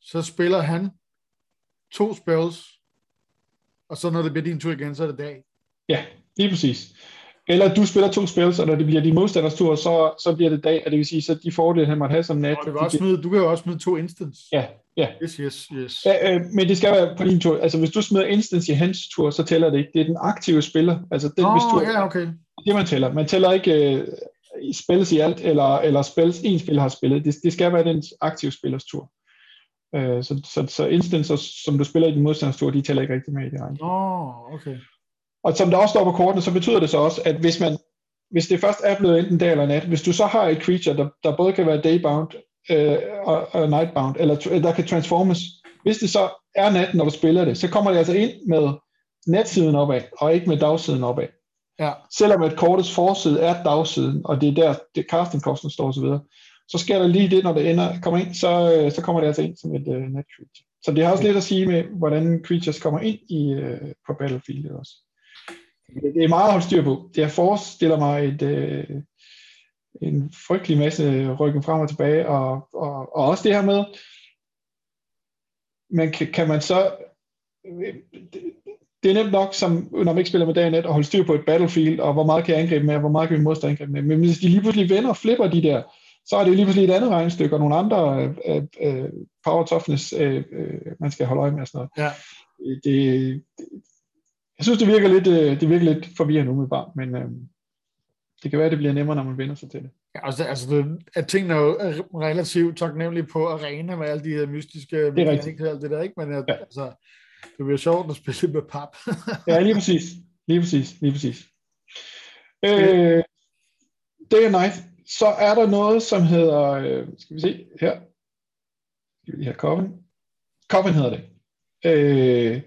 Så spiller han to spells, og så når det bliver din tur igen, så er det dag. Ja, lige præcis. Eller du spiller to spils, og når det bliver din modstanders tur, så, så bliver det dag, og det vil sige, så de fordele, han måtte have som nat. Og du, kan også smide, du kan jo også smide to instance. Ja, ja. Yes, yes, yes. Ja, øh, men det skal være på din tur. Altså, hvis du smider instance i hans tur, så tæller det ikke. Det er den aktive spiller. Altså, den, Nå, hvis du, ja, okay. det man tæller. Man tæller ikke øh, spils i alt, eller, eller spils en spiller har spillet. Det, det skal være den aktive spillers tur. Øh, så, så, så instancer, som du spiller i din modstanders tur, de tæller ikke rigtig med i det her. Nå, okay. Og som der også står på kortene, så betyder det så også, at hvis man hvis det først er blevet enten dag eller nat, hvis du så har et creature, der, der både kan være daybound øh, og, og nightbound, eller der kan transformes, hvis det så er nat, når du spiller det, så kommer det altså ind med natsiden opad, og ikke med dagsiden opad. Ja. Selvom at kortets forside er dagsiden, og det er der, det castingkosten står osv., så, så sker der lige det, når det ender, kommer ind, så, øh, så kommer det altså ind som et uh, net creature. Så det har også lidt at sige med, hvordan creatures kommer ind i, uh, på battlefield også. Det det er meget at holde styr på. Jeg forestiller mig et, øh, en frygtelig masse rykken frem og tilbage, og, og, og også det her med, man kan, kan man så, det er nemt nok, som, når man ikke spiller med dag og nat, at holde styr på et battlefield, og hvor meget kan jeg angribe med, og hvor meget kan min modstander angribe med. Men hvis de lige pludselig vender og flipper de der, så er det lige pludselig et andet regnestykke, og nogle andre øh, øh, power toughness, øh, øh, man skal holde øje med og sådan noget. Ja. Det, det, jeg synes, det virker lidt, øh, det virker lidt forvirrende umiddelbart, men øh, det kan være, det bliver nemmere, når man vender sig til det. Ja, altså, altså det, at tingene er relativt taknemmelige på arena med alle de her mystiske rigtigt. og alt det der, ikke? Men at, Ja. altså, det bliver sjovt at spille med pap. Ja, lige præcis. Lige præcis. Lige præcis. Øh, day and night. Så er der noget, som hedder, øh, skal vi se her. Skal vi lige have Coven. Coven hedder det. Øh,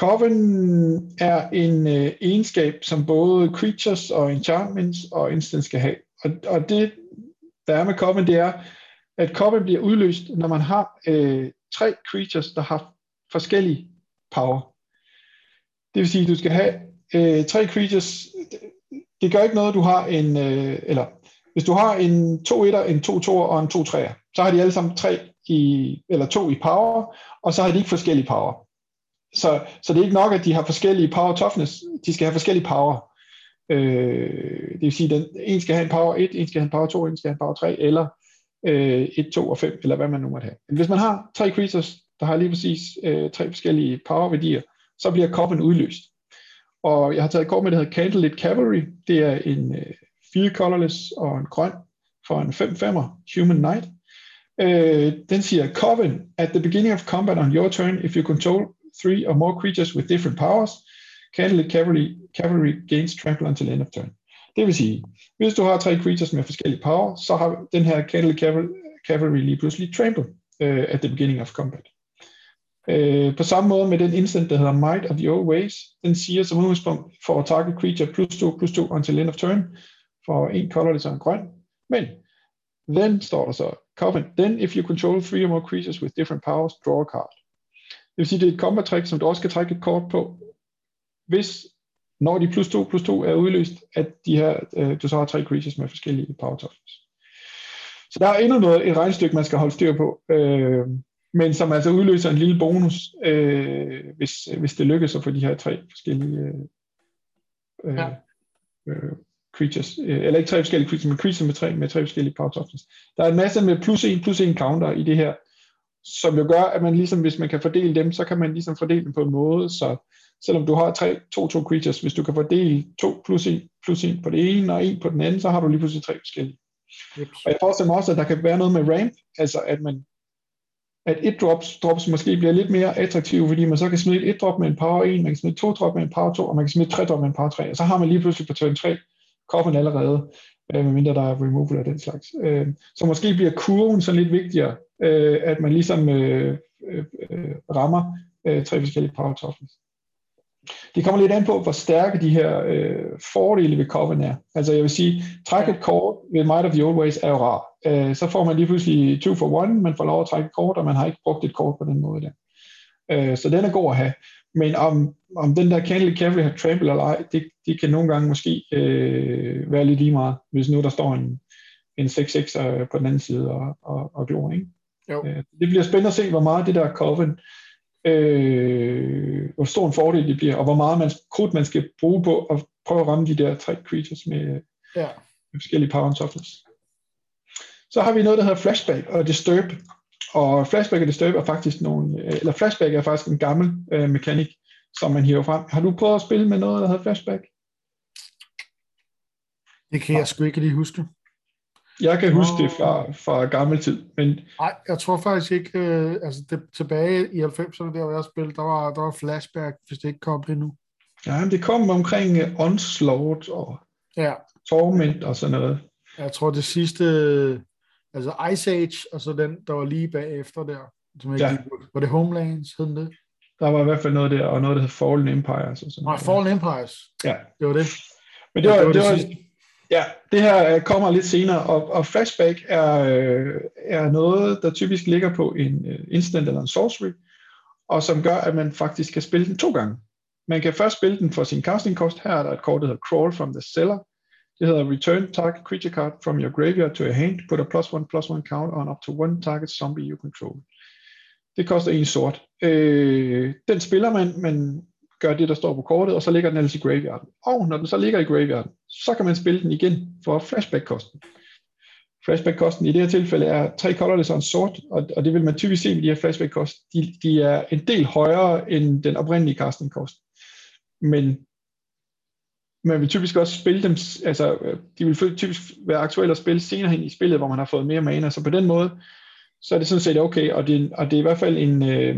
Coven er en øh, egenskab, som både creatures og enchantments og instants skal have. Og, og det, der er med Coven, det er, at Coven bliver udløst, når man har øh, tre creatures, der har forskellige power. Det vil sige, at du skal have øh, tre creatures. Det gør ikke noget, du har en, øh, eller hvis du har en 2 1 en 2 2 og en 2 3 så har de alle sammen tre i, eller to i power, og så har de ikke forskellige power. Så, så det er ikke nok, at de har forskellige power toughness, de skal have forskellige power. Øh, det vil sige, at en skal have en power 1, en skal have en power 2, en skal have en power 3, eller øh, 1, 2 og 5, eller hvad man nu måtte have. Men hvis man har tre creatures, der har lige præcis øh, tre forskellige power-værdier, så bliver koppen udløst. Og jeg har taget et kort med, der hedder Candlelit Cavalry. Det er en øh, fire colorless og en grøn for en 5-5'er, Human Knight. Øh, den siger, Coven, at the beginning of combat on your turn, if you control three or more creatures with different powers, Candidate Cavalry, Cavalry gains trample until end of turn. Det vil sige, hvis du har tre creatures med forskellige power, så har den her Candidate Cavalry lige pludselig trample uh, øh, at the beginning of combat. Uh, på samme måde med den instant, der hedder Might of the Old Ways, den siger som udgangspunkt for at target creature plus 2 plus 2 until end of turn, for en colorless og en grøn. Men, then står der så, Coven, then if you control three or more creatures with different powers, draw a card. Det vil sige, det er et combat trick, som du også kan trække et kort på, hvis, når de plus 2 plus 2 er udløst, at de her, øh, du så har tre creatures med forskellige power tokens. Så der er endnu noget, et regnestykke, man skal holde styr på, øh, men som altså udløser en lille bonus, øh, hvis, hvis det lykkes at få de her tre forskellige øh, ja. øh, creatures, øh, eller ikke tre forskellige creatures, men creatures med tre, med tre forskellige power tokens. Der er en masse med plus en, plus en counter i det her, som jo gør, at man ligesom, hvis man kan fordele dem, så kan man ligesom fordele dem på en måde, så selvom du har tre, to, to creatures, hvis du kan fordele to plus en, plus en på det ene og en på den anden, så har du lige pludselig tre forskellige. Yep. Og jeg forestiller mig også, at der kan være noget med ramp, altså at man at et drops, drops måske bliver lidt mere attraktive, fordi man så kan smide et drop med en power 1, man kan smide to drop med en power 2, og man kan smide tre drop med en power 3, og så har man lige pludselig på turn 3 koppen allerede, øh, medmindre der er removal af den slags. Øh, så måske bliver kurven sådan lidt vigtigere, øh, at man ligesom øh, øh, rammer øh, tre forskellige power toughness. Det kommer lidt an på, hvor stærke de her øh, fordele ved Coven er. Altså jeg vil sige, træk et kort ved Might of the Old Ways er jo rar. Øh, så får man lige pludselig 2 for 1, man får lov at trække et kort, og man har ikke brugt et kort på den måde der. Øh, så den er god at have. Men om, om den der Candle Cavalry har trample eller ej, det, det kan nogle gange måske øh, være lidt lige meget, hvis nu der står en, en 6-6 øh, på den anden side og, og, og glor, ikke? Jo. Øh, det bliver spændende at se, hvor meget det der Coven øh, hvor stor en fordel det bliver, og hvor meget man, krudt man skal bruge på at prøve at ramme de der tre creatures med, ja. med forskellige power and toughness. Så har vi noget, der hedder Flashback og Disturb. Og Flashback og Disturb er faktisk nogle, eller Flashback er faktisk en gammel øh, mekanik, som man hiver frem. Har du prøvet at spille med noget, der hedder Flashback? Det kan jeg sgu ikke lige huske. Jeg kan huske det fra, fra gammel tid. Men... Nej, jeg tror faktisk ikke, øh, altså det, tilbage i 90'erne, der hvor jeg spillede, der var, der var flashback, hvis det ikke kom endnu. Ja, men det kom omkring uh, Onslaught og ja. Torment og sådan noget. Jeg tror det sidste, altså Ice Age, og så den, der var lige bagefter der. Som ikke ja. lige, var det Homelands, hed det? Der var i hvert fald noget der, og noget, der hed Fallen Empires. Og sådan Nej, Fallen Empires. Ja. Det var det. Men det var, ja, det var, det var, det var Ja, det her øh, kommer lidt senere, og, og flashback er, øh, er noget, der typisk ligger på en uh, instant eller en sorcery, og som gør, at man faktisk kan spille den to gange. Man kan først spille den for sin casting cost. Her er der et kort, der hedder Crawl from the Cellar. Det hedder Return target creature card from your graveyard to your hand. Put a plus one plus one count on up to one target zombie you control. Det koster en sort. Øh, den spiller man, men gør det, der står på kortet, og så ligger den ellers i graveyarden. Og når den så ligger i graveyarden, så kan man spille den igen for flashback-kosten. Flashback-kosten i det her tilfælde er tre colorless og en sort, og, og det vil man typisk se med de her flashback-kost. De, de er en del højere end den oprindelige casting-kost. Men man vil typisk også spille dem, altså øh, de vil typisk være aktuelle at spille senere hen i spillet, hvor man har fået mere mana, så på den måde, så er det sådan set okay, og det, og det er i hvert fald en, øh,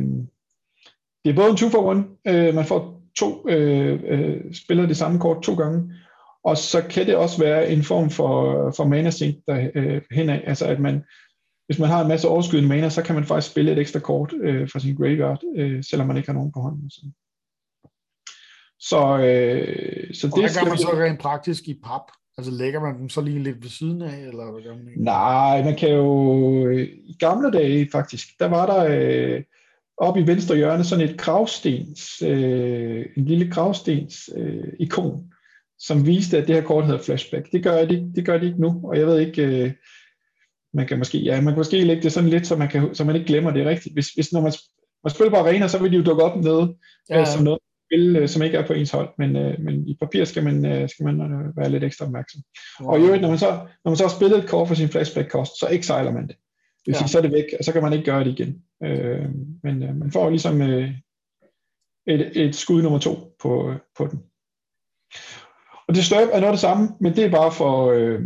det er både en 2 for 1, øh, man får to øh, øh, spiller det samme kort to gange, og så kan det også være en form for, for mana sink der øh, henad, altså at man, hvis man har en masse overskydende mana, så kan man faktisk spille et ekstra kort øh, fra sin graveyard, øh, selvom man ikke har nogen på hånden. Sådan så, øh, så det gør man så rent praktisk i pap? Altså lægger man dem så lige lidt ved siden af, eller hvad gør man Nej, man kan jo, i gamle dage faktisk, der var der, øh, op i venstre hjørne sådan et gravstens, øh, en lille gravstens øh, ikon, som viste, at det her kort hedder flashback. Det gør det, det gør det ikke nu, og jeg ved ikke, øh, man kan måske, ja, man kan måske lægge det sådan lidt, så man, kan, så man ikke glemmer det rigtigt. Hvis, hvis når man, man spiller på arena, så vil de jo dukke op med ja. øh, som noget spil, øh, som ikke er på ens hold, men, øh, men i papir skal man, øh, skal man være lidt ekstra opmærksom. Wow. Og i øvrigt, når man, så, når man så har spillet et kort for sin flashback-kost, så exiler man det. Det vil ja. sige, så er det væk, og så kan man ikke gøre det igen. Øh, men øh, man får ligesom øh, et, et skud nummer to på, på den. Og det støb er noget af det samme, men det er bare for, øh,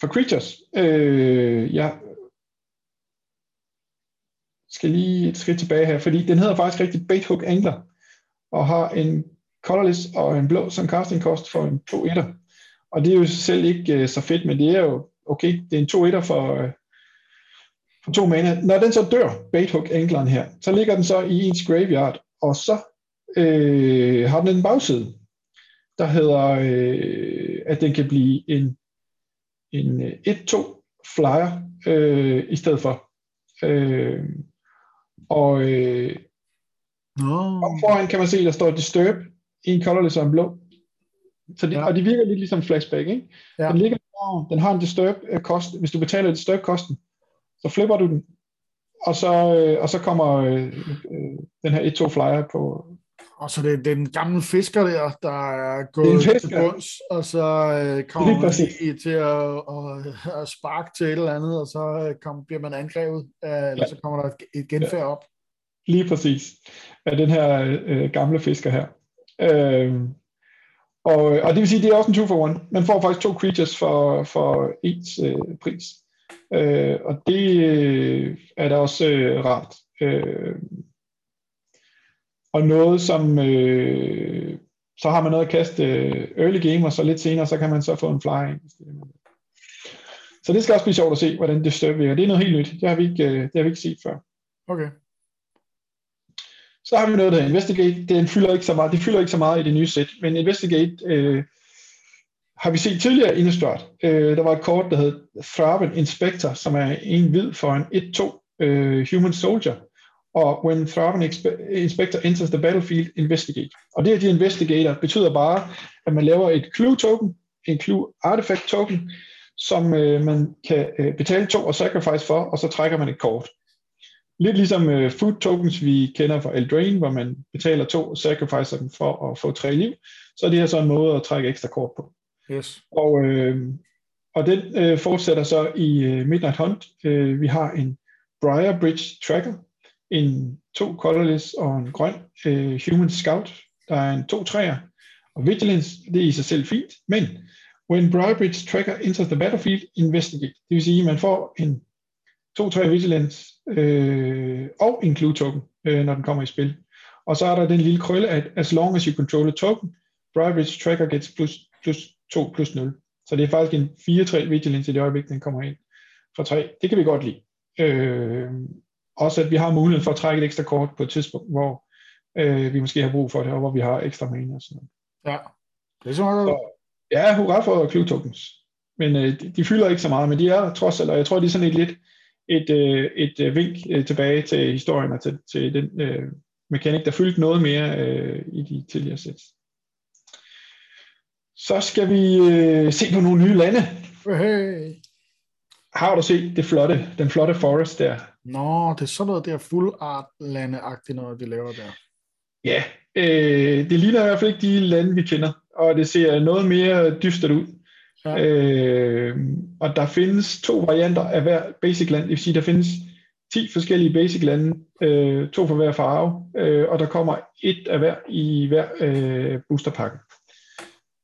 for creatures. Øh, jeg skal lige et skridt tilbage her, fordi den hedder faktisk rigtig Bait Hook Angler, og har en colorless og en blå som casting cost for en 2 1 Og det er jo selv ikke øh, så fedt, men det er jo okay, det er en 2 1 for, øh, for to mana. Når den så dør, Bait Hook Angleren her, så ligger den så i ens graveyard, og så øh, har den en bagside, der hedder, øh, at den kan blive en, en øh, 1-2 flyer øh, i stedet for. Øh, og øh, Nå. og foran kan man se, der står Disturb i en colorless og en blå. Så det, Ja. Og de virker lidt ligesom flashback, ikke? Ja. Den, ligger den har en Disturb øh, kost. Hvis du betaler Disturb-kosten, så flipper du den, og så, øh, og så kommer øh, øh, den her 1-2 flyer på, Og så det er den gamle fisker der, der er er gået en til bunds, og så øh, kommer man til at, at, at sparke til et eller andet, og så øh, kom, bliver man angrebet, øh, eller Ja. så kommer der et, et genfærd op. Lige præcis. Af den her øh, gamle fisker her. Øh, og, og det vil sige, det er også en 2 for 1. Man får faktisk to creatures for, for ens øh, pris. Øh, og det øh, er da også øh, rart. Øh, og noget, som øh, så har man noget at kaste øh, early game, og så lidt senere, så kan man så få en flying. Så det skal også blive sjovt at se, hvordan det støv virker. Det er noget helt nyt. Det har vi ikke, øh, det har vi ikke set før. Okay. Så har vi noget der Investigate. Den fylder ikke så meget, det fylder ikke så meget i det nye sæt, men Investigate øh, har vi set tidligere i Øh, der var et kort, der hed Thraben Inspector, som er en hvid for en 1-2 øh, Human Soldier. Og when Thraben Inspector enters the battlefield, investigate. Og det her, de investigator, betyder bare, at man laver et clue token, en clue artifact token, som øh, man kan øh, betale to og sacrifice for, og så trækker man et kort. Lidt ligesom øh, food tokens, vi kender fra Eldraine, hvor man betaler to og sacrificer dem for at få tre liv, så er det her så en måde at trække ekstra kort på. Yes. Og, øh, og den øh, fortsætter så i øh, Midnight Hunt. Øh, vi har en Briar Bridge Tracker, en to colorless og en grøn øh, Human Scout. Der er en to træer, og Vigilance, det er i sig selv fint, men when Briar Bridge Tracker enters the battlefield, investigate. Det vil sige, at man får en 2-3 Vigilance øh, og en Clue token, øh, når den kommer i spil. Og så er der den lille krølle, at as long as you control a token, Briar Bridge Tracker gets plus, plus 2 plus 0. Så det er faktisk en 4-3 Vigilance i det øjeblik, den kommer ind for 3. Det kan vi godt lide. Øh, også at vi har mulighed for at trække et ekstra kort på et tidspunkt, hvor øh, vi måske har brug for det, og hvor vi har ekstra mana og sådan noget. Ja. Det er så meget. Så, ja, hurra for Clue Tokens. Men øh, de, de fylder ikke så meget, men de er trods alt, og jeg tror, de er sådan et lidt et, øh, et øh, vink øh, tilbage til historien og til, til den øh, mekanik, der fyldte noget mere øh, i de tidligere sæt. Så skal vi øh, se på nogle nye lande. Hey. Har du set det flotte, den flotte forest der? Nå, det er sådan noget der full art landeagtigt noget, de laver der. Ja, øh, det ligner i hvert fald ikke de lande, vi kender, og det ser noget mere dystert ud. Ja. Øh, og der findes to varianter af hver basic land, det vil sige, der findes 10 forskellige basic lande, øh, to for hver farve, øh, og der kommer et af hver i hver øh, boosterpakke.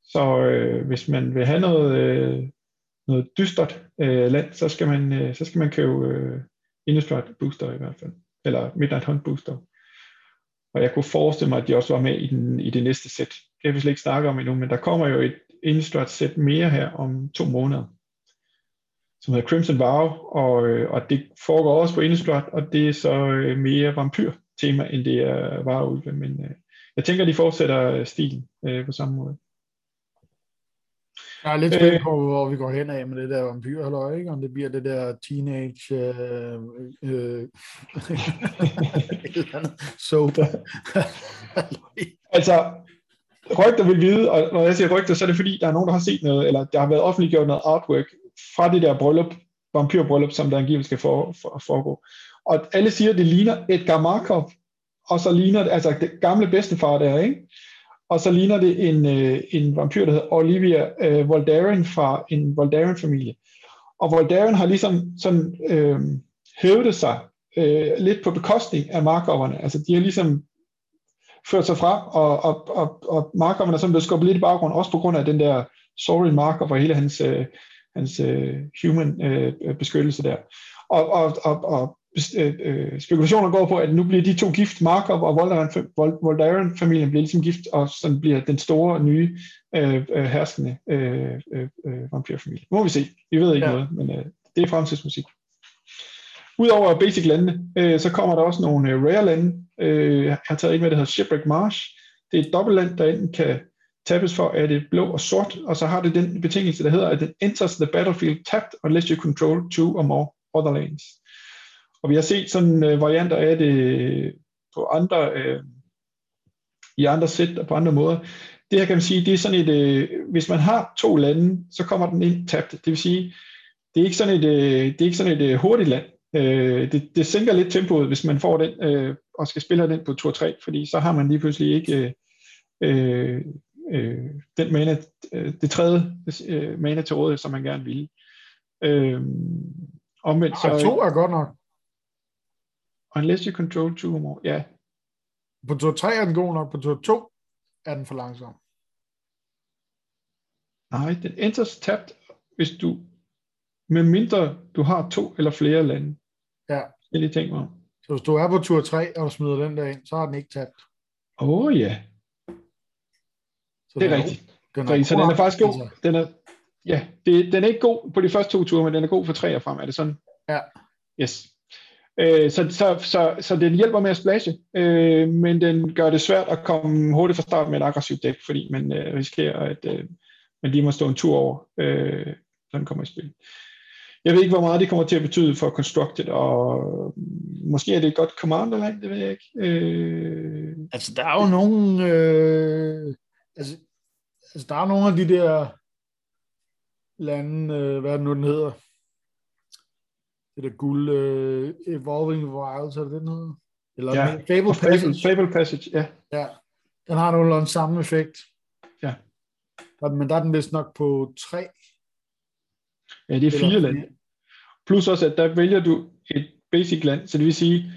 Så øh, hvis man vil have noget, øh, noget dystert øh, land, så skal man, øh, så skal man købe øh, Innistrad booster i hvert fald, eller Midnight Hunt booster. Og jeg kunne forestille mig, at de også var med i, den, i det næste sæt. Det har vi slet ikke snakket om endnu, men der kommer jo et Innistrad sæt mere her om to måneder, som hedder Crimson Vow, og, øh, og det foregår også på Innistrad, og det er så øh, mere vampyr-tema, end det er vareulve, men øh, jeg tænker, de fortsætter stilen øh, på samme måde. Jeg er lidt spændt på, hvor vi går hen af med det der vampyr, eller ikke? Om det bliver det der teenage øh, øh, sober. Altså, rygter vil vide, og når jeg siger rygter, så er det fordi, der er nogen, der har set noget, eller der har været offentliggjort noget artwork fra det der bryllup, vampyrbryllup, som der angiveligt skal for, for, foregå. Og alle siger, at det ligner Edgar Markov, og så ligner det, altså det gamle bedstefar der, ikke? Og så ligner det en, øh, en vampyr, der hedder Olivia øh, Voldaren fra en Voldaren-familie. Og Voldaren har ligesom sådan øh, hævdet sig øh, lidt på bekostning af Markoverne. Altså de har ligesom ført sig frem, og, og, og, og Markoverne er sådan blevet skubbet lidt i baggrund, også på grund af den der Sorry Markov og hele hans, øh, hans øh, human øh, beskyttelse der. Og, og, og, og øh, øh, spekulationer går på, at nu bliver de to gift, Markov og Voldaren-familien bliver ligesom gift, og så bliver den store nye øh, øh, herskende øh, øh, vampyrfamilie. Må vi se. Vi ved ikke ja. noget, men øh, det er fremtidsmusik. Udover basic lande, øh, så kommer der også nogle øh, rare lande. Øh, jeg har taget en med, der hedder Shipwreck Marsh. Det er et dobbeltland, der enten kan tabes for, at det er blå og sort, og så har det den betingelse, der hedder, at it enters the battlefield tapped unless you control two or more other lands. Og vi har set sådan øh, varianter af det øh, på andre, øh, i andre sæt og på andre måder. Det her kan man sige, det er sådan et, øh, hvis man har to lande, så kommer den ind tabt. Det vil sige, det er ikke sådan et, øh, det er ikke sådan et øh, hurtigt land. Øh, det, det sænker lidt tempoet, hvis man får den øh, og skal spille den på tur 3, fordi så har man lige pludselig ikke øh, øh, den mana, øh, det tredje øh, mana til rådighed, som man gerne vil. Øh, omvendt så... to er godt nok. Unless you control two or more, ja. På tur 3 er den god nok, på tur 2 er den for langsom. Nej, den enters tabt, hvis du, med mindre du har to eller flere lande. Ja. Det er lige tænkt mig Så hvis du er på tur 3 og smider den der ind, så har den ikke tabt. Åh oh, ja. Så det er rigtigt. Den er, så den er faktisk god. Altså. Den er, ja, det, den er ikke god på de første to ture, men den er god for tre og frem. Er det sådan? Ja. Yes. Øh, så, så, så, så den hjælper med at splashe, øh, men den gør det svært at komme hurtigt fra start med et aggressivt dæk, fordi man øh, risikerer, at øh, man lige må stå en tur over, øh, når den kommer i spil. Jeg ved ikke, hvor meget det kommer til at betyde for Constructed, og måske er det et godt commanderland, det ved jeg ikke. Øh... Altså, der er jo nogle... Øh, altså, altså, der er nogle af de der lande, øh, hvad er det nu, den hedder? det der guld, uh, Evolving Wilds, er det den hedder? Eller ja. Fable Passage. Fable Passage, ja. Ja, den har nogenlunde samme effekt. Ja. Men der er den vist nok på tre. Ja, det er fire lande. Plus også, at der vælger du et basic land, så det vil sige,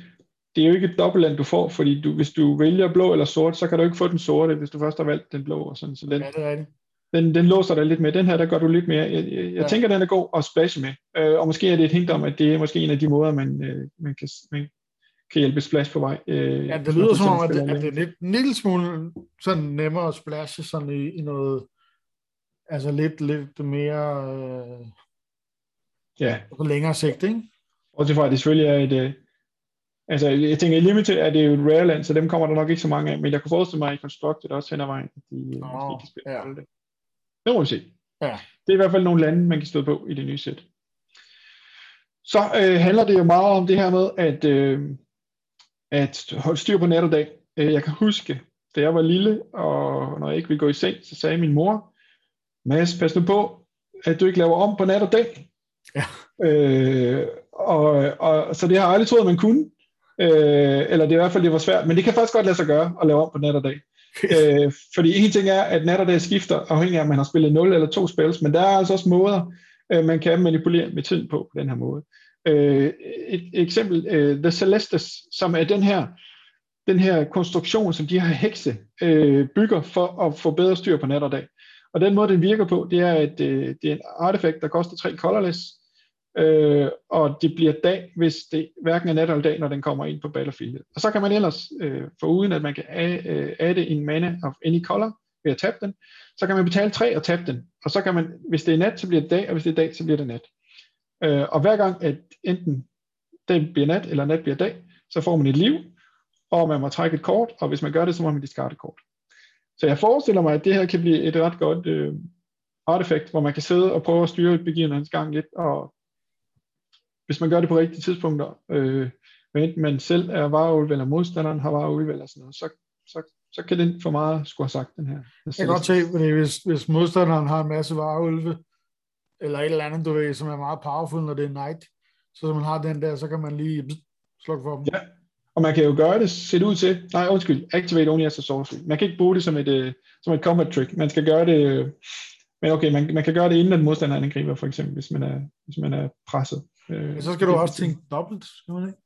det er jo ikke et dobbeltland, du får, fordi du, hvis du vælger blå eller sort, så kan du ikke få den sorte, hvis du først har valgt den blå. Og sådan. Så den, ja, det er rigtigt den, den låser dig lidt med. Den her, der gør du lidt mere. Jeg, jeg, jeg ja. tænker, den er god at splash med. Øh, og måske er det et hint om, at det er måske en af de måder, man, øh, man, kan, man kan hjælpe splash på vej. Øh, ja, det lyder som om, at det, at det er lidt, en lille smule sådan nemmere at splashe sådan i, i noget, altså lidt, lidt mere øh, ja. på længere sigt, ikke? Og til fra, at det selvfølgelig er et, øh, altså jeg tænker, i Limited er det jo et rare land, så dem kommer der nok ikke så mange af, men jeg kan forestille mig, at i Constructed også hen ad vejen, at de oh, måske kan spille ja. det. Det må vi se. Ja. Det er i hvert fald nogle lande, man kan stå på i det nye sæt. Så øh, handler det jo meget om det her med, at, øh, at holde styr på nat og dag. Øh, jeg kan huske, da jeg var lille, og når jeg ikke ville gå i seng, så sagde min mor, Mads, pas nu på, at du ikke laver om på nat og dag. Ja. Øh, og, og, så det har jeg aldrig troet, man kunne. Øh, eller det er i hvert fald, det var svært. Men det kan faktisk godt lade sig gøre at lave om på nat og dag øh, fordi en ting er, at nat og dag skifter, afhængig af, om man har spillet 0 eller 2 spils, men der er altså også måder, øh, man kan manipulere med tiden på, på den her måde. Øh, et, et eksempel, øh, The Celestes, som er den her, den her konstruktion, som de her hekse øh, bygger for at få bedre styr på nat og dag. Og den måde, den virker på, det er, at øh, det er en artefakt, der koster 3 colorless, øh, og det bliver dag, hvis det hverken er nat eller dag, når den kommer ind på battlefield. Og så kan man ellers, øh, for uden at man kan øh, adde en mana of any color ved at tabe den, så kan man betale 3 og tabe den. Og så kan man, hvis det er nat, så bliver det dag, og hvis det er dag, så bliver det nat. Øh, og hver gang, at enten dag bliver nat, eller nat bliver dag, så får man et liv, og man må trække et kort, og hvis man gør det, så må man discarde et kort. Så jeg forestiller mig, at det her kan blive et ret godt øh, artefakt, hvor man kan sidde og prøve at styre begivenhedens gang lidt, og hvis man gør det på rigtige tidspunkter, øh, enten man selv er vareulv, eller modstanderen har vareulv, eller sådan noget, så, så, så kan den for meget skulle have sagt, den her. Jeg kan godt se, fordi hvis, hvis modstanderen har en masse vareulve, eller et eller andet, du ved, som er meget powerful, når det er night, så man har den der, så kan man lige slukke for dem. Ja, og man kan jo gøre det, se det ud til, nej undskyld, activate only as a sorcery. Man kan ikke bruge det som et, uh, som et combat trick. Man skal gøre det, uh, men okay, man, man kan gøre det inden at modstanderen angriber, for eksempel, hvis man er, hvis man er presset. Øh, så skal du også tænke dobbelt, skal man ikke?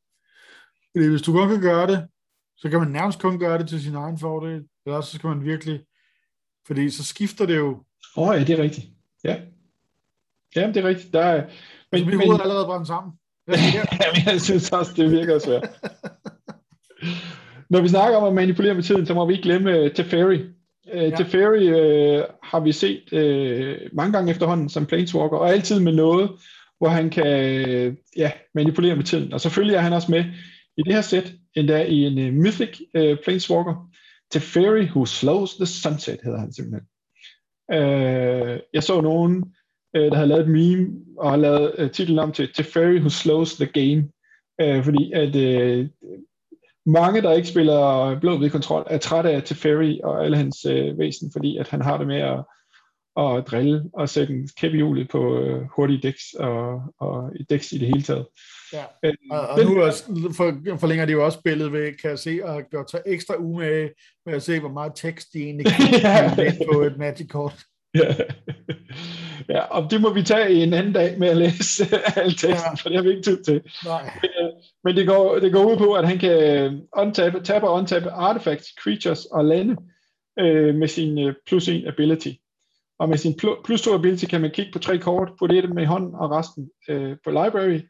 Fordi hvis du kun kan gøre det, så kan man nærmest kun gøre det til sin egen fordel, eller så skal man virkelig, fordi så skifter det jo. Åh oh, ja, det er rigtigt. Ja. Ja, det er rigtigt. Der er, men, altså, vi men, allerede brændt sammen. Jamen, jeg synes også, det virker svært. Når vi snakker om at manipulere med tiden, så må vi ikke glemme uh, Teferi. Uh, ja. Teferi uh, har vi set uh, mange gange efterhånden som Planeswalker, og altid med noget, hvor han kan uh, ja, manipulere med tiden. Og selvfølgelig er han også med i det her sæt, endda i en uh, Mythic uh, Planeswalker. Teferi Who Slows the Sunset hedder han simpelthen. Uh, jeg så nogen, uh, der havde lavet et meme, og har lavet uh, titlen om til Teferi Who Slows the Game. Uh, fordi at uh, mange, der ikke spiller blå ved kontrol, er trætte af Teferi og alle hans uh, væsen, fordi at han har det med at, at drille og sætte en kæp i hjulet på uh, hurtige dæks og, og dæks i det hele taget. Ja. Øh, og, og nu også, for, forlænger de jo også billedet ved, kan jeg se, og gør tage ekstra umage med at se, hvor meget tekst de egentlig kan ja. på et Magic-kort. Ja. ja, og det må vi tage en anden dag med at læse alt teksten, ja. for det har vi ikke tid til. Nej. Men det går, det går ud på, at han kan untappe, tappe og untappe artifacts, creatures og lande øh, med sin øh, plus 1 ability. Og med sin plus 2 ability kan man kigge på tre kort, putte et med i hånden og resten øh, på library,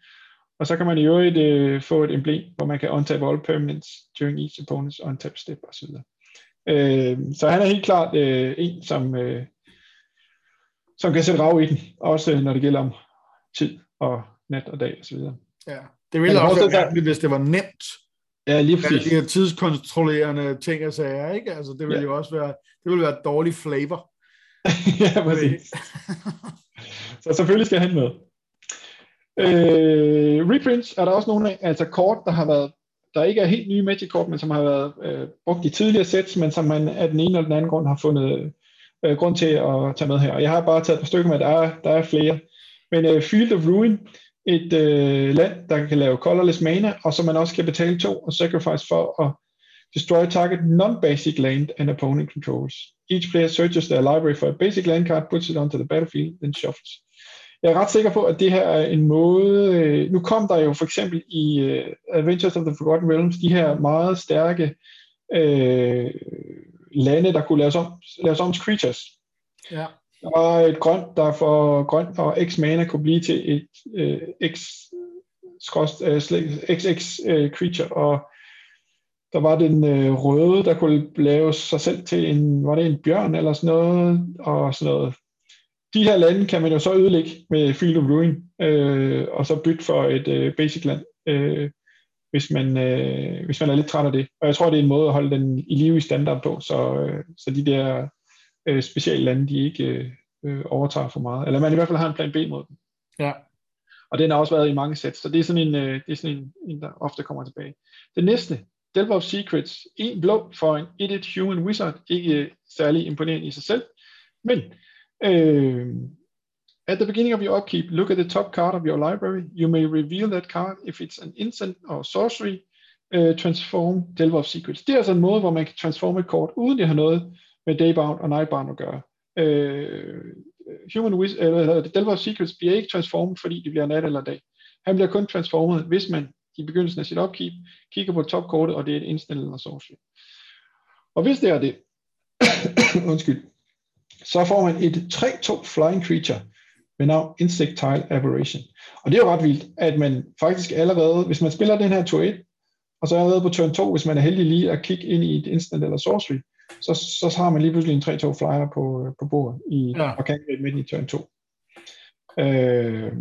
og så kan man i øvrigt øh, få et emblem, hvor man kan untap all permanents during each opponent's untap step osv. Øh, så han er helt klart øh, en, som, øh, som kan sætte rav i den, også når det gælder om tid og nat og dag osv. Ja, det ville også være mærkeligt, hvis det var nemt. Ja, lige præcis. De her tidskontrollerende ting og sager, ikke? Altså, det ville ja. jo også være, det ville være dårlig flavor. ja, præcis. så selvfølgelig skal han med. Øh, reprints er der også nogle af, altså kort, der har været, der ikke er helt nye Magic-kort, men som har været øh, brugt i tidligere sets, men som man af den ene eller den anden grund har fundet øh, grund til at tage med her. Og jeg har bare taget et par stykker med, der er, der er flere. Men øh, Field of Ruin, et øh, land, der kan lave colorless mana, og som man også kan betale to og sacrifice for at destroy target non-basic land and opponent controls. Each player searches their library for a basic land card, puts it onto the battlefield, then shuffles. Jeg er ret sikker på, at det her er en måde... Øh, nu kom der jo for eksempel i uh, Adventures of the Forgotten Realms de her meget stærke øh, lande, der kunne laves om, laves om til creatures. Ja. Der var et grønt, der for grønt og x mana kunne blive til et øh, x, skrost, øh, xx øh, creature, og der var den øh, røde, der kunne lave sig selv til en, var det en bjørn eller sådan noget, og sådan noget de her lande kan man jo så ødelægge med Field of Ruin, øh, og så bytte for et øh, basic land, øh, hvis, man, øh, hvis man er lidt træt af det. Og jeg tror, det er en måde at holde den i live i standard på, så, øh, så de der øh, specielle lande, de ikke øh, overtager for meget. Eller man i hvert fald har en plan B mod dem. Ja. Og den har også været i mange sæt, så det er sådan en, øh, det er sådan en, en, der ofte kommer tilbage. Det næste, Delver of Secrets, en blå for en edit human wizard, ikke særlig imponerende i sig selv, men Uh, at the beginning of your upkeep, look at the top card of your library. You may reveal that card if it's an instant or sorcery. Uh, transform Delver of Secrets. Det er altså en måde, hvor man kan transforme et kort, uden det har noget med Daybound og Nightbound at gøre. Uh, Human Wiz, eller Delver of Secrets bliver ikke transformet, fordi det bliver nat eller dag. Han bliver kun transformet, hvis man i begyndelsen af sit upkeep kigger på topkortet, og det er et instant eller sorcery. Og hvis det er det, undskyld, så får man et 3-2 flying creature med navn Insectile Aberration. Og det er jo ret vildt, at man faktisk allerede, hvis man spiller den her tur 1, og så allerede på turn 2, hvis man er heldig lige at kigge ind i et instant eller sorcery, så, så har man lige pludselig en 3-2 flyer på, på bordet i, ja. og kan midt i turn 2. Øh,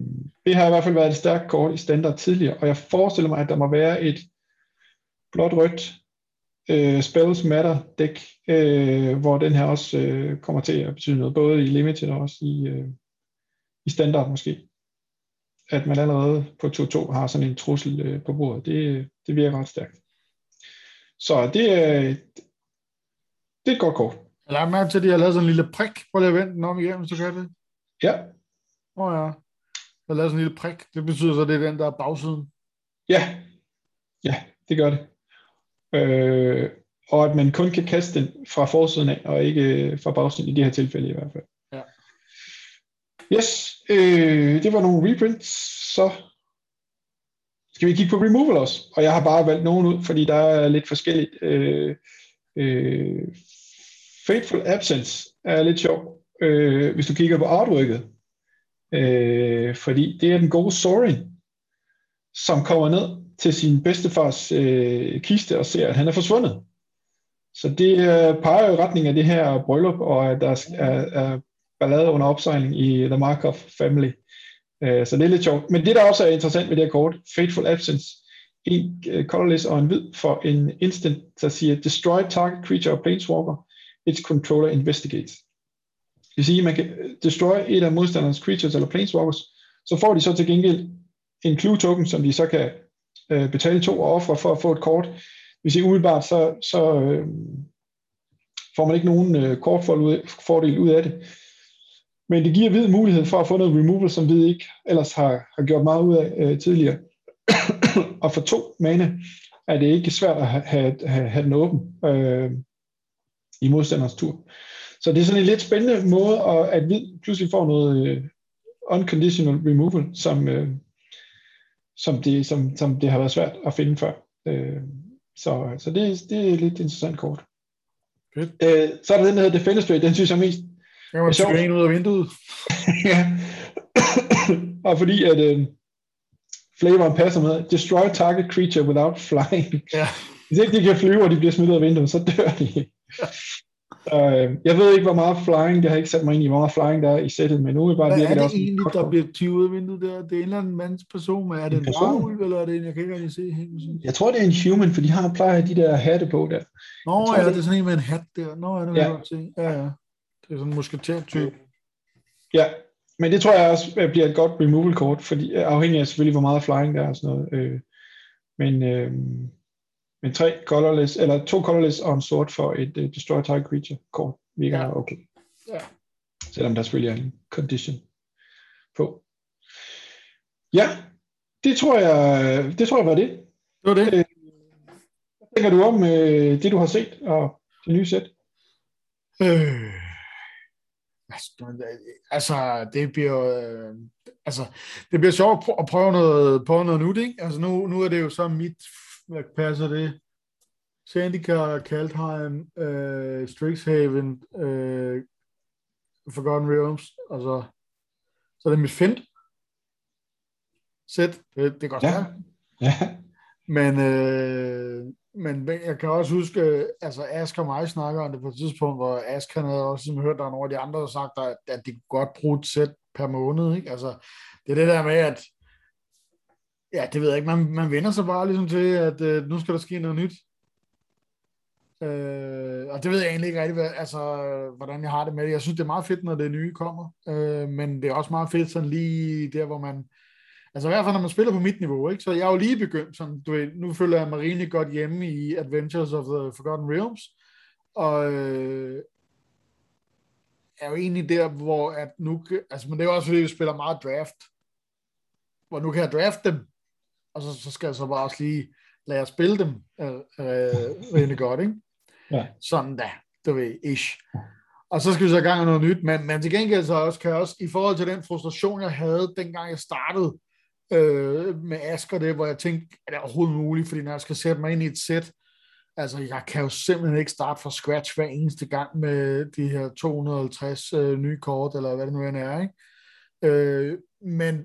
det har i hvert fald været et stærkt kort i standard tidligere, og jeg forestiller mig, at der må være et blåt-rødt øh, Spells Matter dæk, øh, hvor den her også øh, kommer til at betyde noget, både i Limited og også i, øh, i Standard måske. At man allerede på 2-2 har sådan en trussel øh, på bordet, det, det virker ret stærkt. Så det er, det er et godt kort. Jeg lader mærke til, at de har lavet sådan en lille prik. Prøv lige at vente den om igen, hvis du kan det. Ja. Åh oh, ja. Der er lavet sådan en lille prik. Det betyder så, at det er den, der er bagsiden. Ja. Ja, det gør det øh, og at man kun kan kaste den fra forsiden af, og ikke fra bagsiden i det her tilfælde i hvert fald. Yes, øh, det var nogle reprints, så skal vi kigge på removal også, og jeg har bare valgt nogen ud, fordi der er lidt forskelligt. Øh, øh, Fateful Absence er lidt sjov, øh, hvis du kigger på artworket. øh, fordi det er den gode Sorin, som kommer ned til sin bedstefars øh, kiste og ser, at han er forsvundet. Så det øh, peger jo i retning af det her bryllup, og at der er, er ballade under opsejling i The Markov Family. Øh, så det er lidt sjovt. Men det, der også er interessant ved det her kort, Fateful Absence, en øh, colorless og en hvid for en instant, der siger, destroy target creature or planeswalker, its controller investigates. Det vil sige, at man kan øh, destroy et af modstanderens creatures eller planeswalkers, så får de så til gengæld en clue token, som de så kan øh, betale to og ofre for at få et kort. Hvis I umiddelbart, så, så øh, får man ikke nogen øh, kortfordel ud af det. Men det giver hvid mulighed for at få noget removal, som vi ikke ellers har, har gjort meget ud af øh, tidligere. og for to mana er det ikke svært at have, have, have, have den åben øh, i modstanders tur. Så det er sådan en lidt spændende måde, at, at vi pludselig får noget øh, unconditional removal, som, øh, som, det, som, som det har været svært at finde før. Øh, så så det, det er lidt interessant kort. Fedt. Øh, så er der den, der hedder Defenestrate, den synes jeg mest jeg var sjov. ud af vinduet. ja. og fordi at øh, flavoren passer med, destroy target creature without flying. Ja. Hvis ikke de kan flyve, og de bliver smidt ud af vinduet, så dør de. Så, øh, jeg ved ikke, hvor meget flying, det har ikke sat mig ind i, hvor meget flying der er i sættet, men nu er bare Hvad er det, også egentlig, der bliver tyvet af vinduet der? Det er en eller anden mands person, men er det en, en varulv, eller er det en, jeg kan ikke rigtig se helt Jeg tror, det er en human, for de har plejer de der hatte på der. Nå, tror, ja, det... det er sådan en med en hat der. Nå, ja, det vil ja. jeg godt se. Ja, ja. Det er sådan en musketær-type. Ja, men det tror jeg også bliver et godt removal-kort, fordi afhængig af selvfølgelig, hvor meget flying der er og sådan noget. Øh, men, øh, men tre colorless, eller to colorless og en sort for et uh, destroy target creature kort virker ja. okay. Ja. Selvom der selvfølgelig er en condition på. Ja, det tror jeg, det tror jeg var det. Det var det. Øh, hvad tænker du om øh, det, du har set og det nye sæt? Øh, altså, det bliver øh, altså, det bliver sjovt at prøve noget, på noget nyt, ikke? Altså, nu, nu er det jo så mit, hvad passer det? Sandika, Kaldheim, øh, Strixhaven, øh, Forgotten Realms, altså, så det er mit fint sæt. Det, det går ja. ja. Men, øh, men jeg kan også huske, altså Ask og mig snakker om det på et tidspunkt, hvor Ask han havde også ligesom hørt, der er nogle af de andre, der sagt, at, at de kunne godt bruge et sæt per måned. Ikke? Altså, det er det der med, at ja, det ved jeg ikke, man, man vender sig bare ligesom til, at øh, nu skal der ske noget nyt. Øh, og det ved jeg egentlig ikke rigtig, altså, hvordan jeg har det med det. Jeg synes, det er meget fedt, når det nye kommer, øh, men det er også meget fedt sådan lige der, hvor man, Altså i hvert fald, når man spiller på mit niveau, ikke? så jeg er jo lige begyndt, sådan, du ved, nu føler jeg mig rimelig godt hjemme i Adventures of the Forgotten Realms, og øh, er jo egentlig der, hvor at nu, altså, men det er jo også fordi, vi spiller meget draft, hvor nu kan jeg drafte dem, og så, så skal jeg så bare også lige lade jer spille dem øh, øh, rigtig godt, ikke? Ja. Sådan da, du ved, ish. Og så skal vi så i gang med noget nyt, men, men til gengæld så også, kan jeg også, i forhold til den frustration, jeg havde, dengang jeg startede, øh, med Asker det, hvor jeg tænkte, er det overhovedet muligt, fordi når jeg skal sætte mig ind i et sæt, altså jeg kan jo simpelthen ikke starte fra scratch hver eneste gang med de her 250 øh, nye kort, eller hvad det nu end er, ikke? Øh, men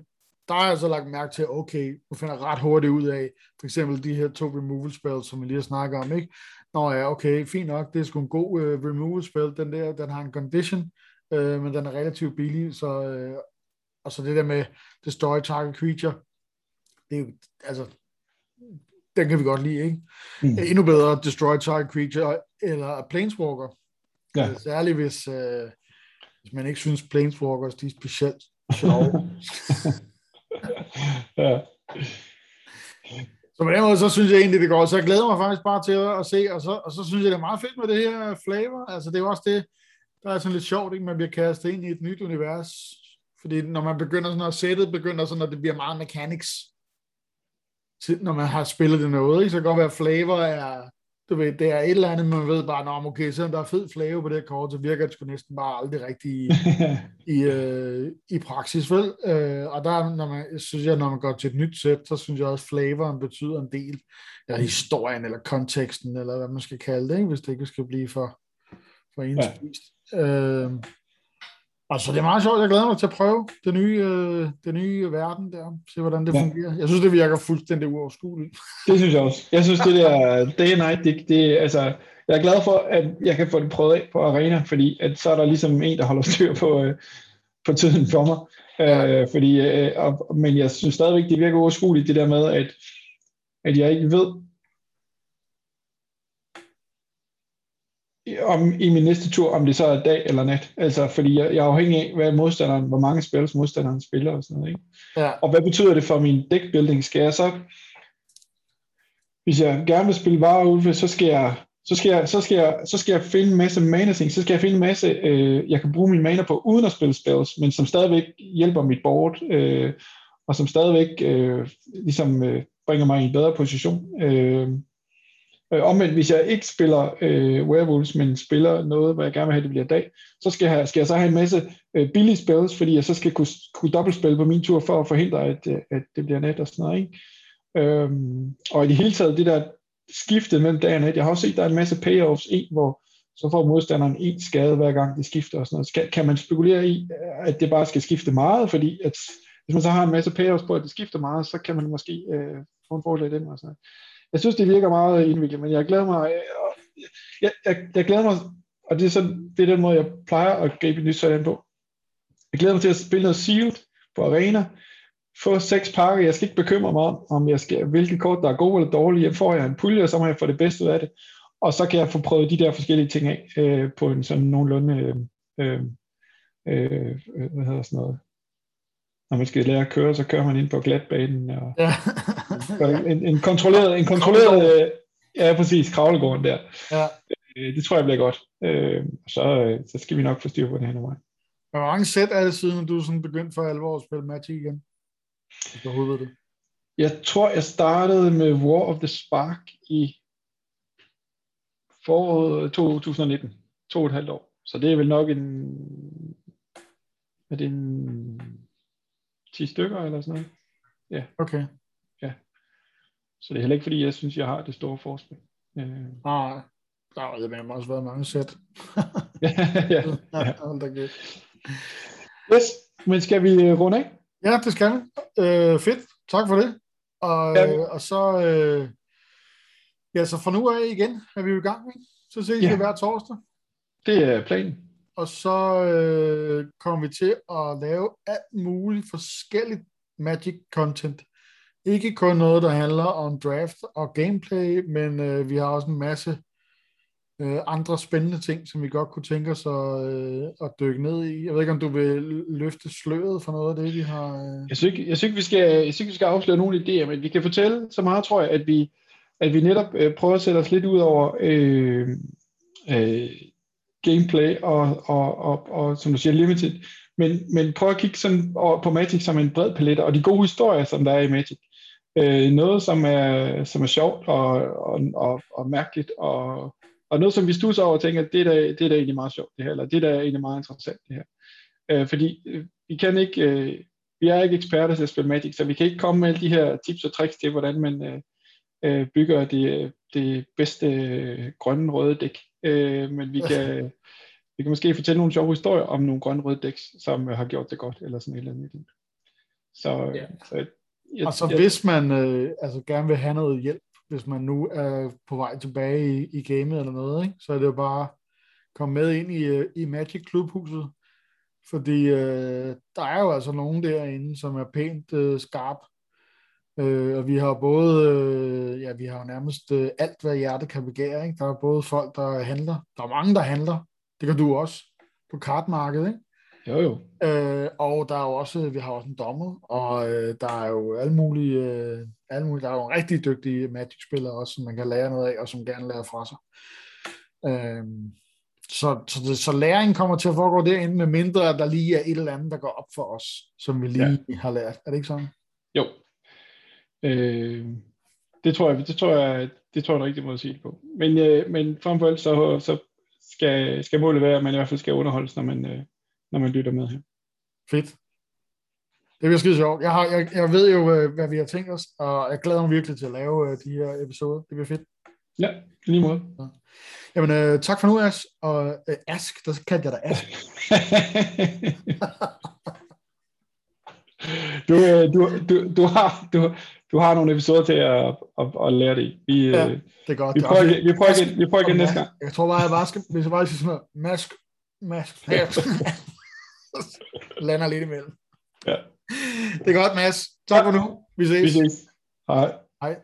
der har jeg så lagt mærke til, okay, du finder ret hurtigt ud af, for eksempel de her to removal spells, som vi lige har snakket om, ikke? Nå ja, okay, fint nok, det er sgu en god øh, removal spell, den der, den har en condition, øh, men den er relativt billig, så, øh, og så det der med destroy target creature, det er jo, altså, den kan vi godt lide, ikke? Mm. Endnu bedre destroy target creature, eller planeswalker. Ja. Øh, særligt hvis, øh, hvis man ikke synes planeswalkers, de er specielt sjove. ja. Så på den måde, så synes jeg egentlig, det går. Så jeg glæder mig faktisk bare til at se, og så, og så synes jeg, det er meget fedt med det her flavor. Altså, det er jo også det, der er sådan lidt sjovt, ikke? Man bliver kastet ind i et nyt univers, fordi når man begynder sådan, at sættet begynder sådan, at det bliver meget mechanics, når man har spillet det noget, ikke? så kan det godt være, flavor er, du ved, det er et eller andet, man ved bare, om okay, selvom der er fed flavor på det her kort, så virker det sgu næsten bare aldrig rigtigt i, i, øh, i praksis, vel? Øh, og der, når man, synes jeg, når man går til et nyt sæt, så synes jeg også, at flavoren betyder en del, eller historien, eller konteksten, eller hvad man skal kalde det, ikke? hvis det ikke skal blive for, for enspist. Ja. Øh, Altså, det er meget sjovt. Jeg glæder mig til at prøve det nye, øh, det nye verden der. Se, hvordan det Ja. ja. fungerer. Jeg synes, det virker fuldstændig uoverskueligt. Det synes jeg også. Jeg synes, det der day and night, det, det altså, jeg er glad for, at jeg kan få det prøvet af på arena, fordi at så er der ligesom en, der holder styr på, øh, på tiden for mig. Øh, fordi, øh, og, men jeg synes stadigvæk, det virker uoverskueligt, det der med, at, at jeg ikke ved, om i min næste tur, om det så er dag eller nat. Altså, fordi jeg, jeg er afhængig af, hvad modstanderen, hvor mange spil modstanderen spiller og sådan noget. Ikke? Ja. Og hvad betyder det for min deckbuilding? Skal jeg så, hvis jeg gerne vil spille vareulve, så skal jeg så skal, jeg, så, skal jeg, så skal jeg finde en masse mana ting, så skal jeg finde en masse, øh, jeg kan bruge min mana på, uden at spille spells, men som stadigvæk hjælper mit board, øh, og som stadigvæk øh, ligesom øh, bringer mig i en bedre position. Øh, øh, omvendt, hvis jeg ikke spiller øh, werewolves, men spiller noget, hvor jeg gerne vil have, det bliver dag, så skal jeg, skal jeg så have en masse øh, billige spells, fordi jeg så skal kunne, kunne dobbeltspille på min tur, for at forhindre, at, øh, at det bliver nat og sådan noget. Ikke? Øhm, og i det hele taget, det der skifte mellem dag og nat, jeg har også set, der er en masse payoffs i, hvor så får modstanderen en skade hver gang de skifter og sådan noget. Skal, kan man spekulere i, øh, at det bare skal skifte meget, fordi at, hvis man så har en masse payoffs på, at det skifter meget, så kan man måske øh, få en fordel af den. Og sådan noget. Jeg synes, det virker meget øh, indviklet, men jeg glæder mig, øh, jeg, jeg, jeg, jeg glæder mig, og det er, sådan, det er den måde, jeg plejer at gribe nyt sådan på. Jeg glæder mig til at spille noget sealed på arena, få seks pakker, jeg skal ikke bekymre mig om, om jeg skal, hvilke kort, der er gode eller dårlige. Jeg får jeg en pulje, og så må jeg få det bedste ud af det. Og så kan jeg få prøvet de der forskellige ting af øh, på en sådan nogenlunde, øh, øh, øh, hvad hedder sådan noget, når man skal lære at køre, så kører man ind på glatbanen, og, Ja. og en, en kontrolleret, en kontrolleret, øh, ja præcis, kravlegården der. ja. Øh, det tror jeg bliver godt. Øh, så, så skal vi nok få styr på det her nu. Hvor mange sæt er det siden, du sådan begyndt for alvor at spille Magic igen? Hvis du ved det. Jeg tror, jeg startede med War of the Spark i foråret 2019. To og et halvt år. Så det er vel nok en... Er det en 10 stykker eller sådan noget? Okay. Så det er heller ikke, fordi jeg synes, jeg har det store forspil. Øh, Nej. Der har med også været mange sæt. ja, ja. ja. Yes, men skal vi øh, runde af? Ja, det skal vi. Øh, fedt. Tak for det. Og, Ja. øh, og så, øh, ja, så fra nu af igen er vi jo i gang. Ikke? Så ses Ja. vi hver torsdag. Det er planen. Og så øh, kommer vi til at lave alt muligt forskelligt Magic content. Ikke kun noget, der handler om draft og gameplay, men øh, vi har også en masse øh, andre spændende ting, som vi godt kunne tænke os at, øh, at dykke ned i. Jeg ved ikke, om du vil løfte sløret for noget af det, vi har... Øh... Jeg synes, ikke, jeg synes, ikke, vi skal, jeg synes, ikke, vi skal afsløre nogle idéer, men vi kan fortælle så meget, tror jeg, at vi, at vi netop øh, prøver at sætte os lidt ud over øh, øh, gameplay og, og, og, og, som du siger, limited, men, men prøv at kigge sådan på Magic som en bred palet, og de gode historier, som der er i Magic. Øh, noget, som er, som er sjovt og, og, og, og mærkeligt, og, og noget, som vi stusser over og tænker, at det er, da, det er da egentlig meget sjovt, det her, eller det er da egentlig meget interessant, det her. Øh, fordi øh, vi kan ikke, øh, vi er ikke eksperter til at spille Magic, så vi kan ikke komme med alle de her tips og tricks til, hvordan man øh, øh, bygger det, det bedste øh, grønne røde dæk. Øh, men vi kan, vi kan måske fortælle nogle sjove historier om nogle grønne røde dæks, som øh, har gjort det godt, eller sådan et eller andet. Så, Ja. ja. så jeg, Og så jeg, hvis man øh, altså gerne vil have noget hjælp, hvis man nu er på vej tilbage i, i gamet eller noget, ikke? så er det jo bare at komme med ind i, øh, i Magic Klubhuset, fordi øh, der er jo altså nogen derinde, som er pænt øh, skarp, øh, og vi har både, øh, ja, vi har jo nærmest øh, alt, hvad hjertet kan begære, ikke? der er både folk, der handler, der er mange, der handler, det kan du også, på kartmarkedet, ikke? jo, jo. Øh, og der er jo også, vi har også en dommer, og øh, der er jo alle mulige, øh, alle mulige, der er jo rigtig dygtige Magic-spillere også, som man kan lære noget af, og som gerne lærer fra sig. Øh, så, så, det, så læringen kommer til at foregå derinde, med mindre at der lige er et eller andet, der går op for os, som vi lige ja. har lært. Er det ikke sådan? Jo. Øh, det tror jeg, det tror jeg, det tror jeg er en rigtig måde at sige det på. Men, øh, men frem for alt, så, så skal, skal målet være, at man i hvert fald skal underholdes, når man, øh, når man lytter med her. Fedt. Det bliver skide sjovt. Jeg, har, jeg, jeg ved jo, øh, hvad vi har tænkt os, og jeg glæder mig virkelig til at lave øh, de her episoder. Det bliver fedt. Ja, lige måde. Jamen, øh, tak for nu, As. Og øh, Ask, der kaldte jeg dig Ask. du, øh, du, du, du, har, du, du har nogle episoder til at, at, at lære det i. Vi, Ja, øh, det er godt. vi prøver igen, vi prøver igen, vi prøver igen næste gang. Jeg tror bare, jeg bare skal, hvis jeg bare siger sådan noget, mask, mask, mask. Lander lidt imellem. Ja. Det er godt, Mads. Tak for nu. Vi ses. Vi ses. Hej. Hej.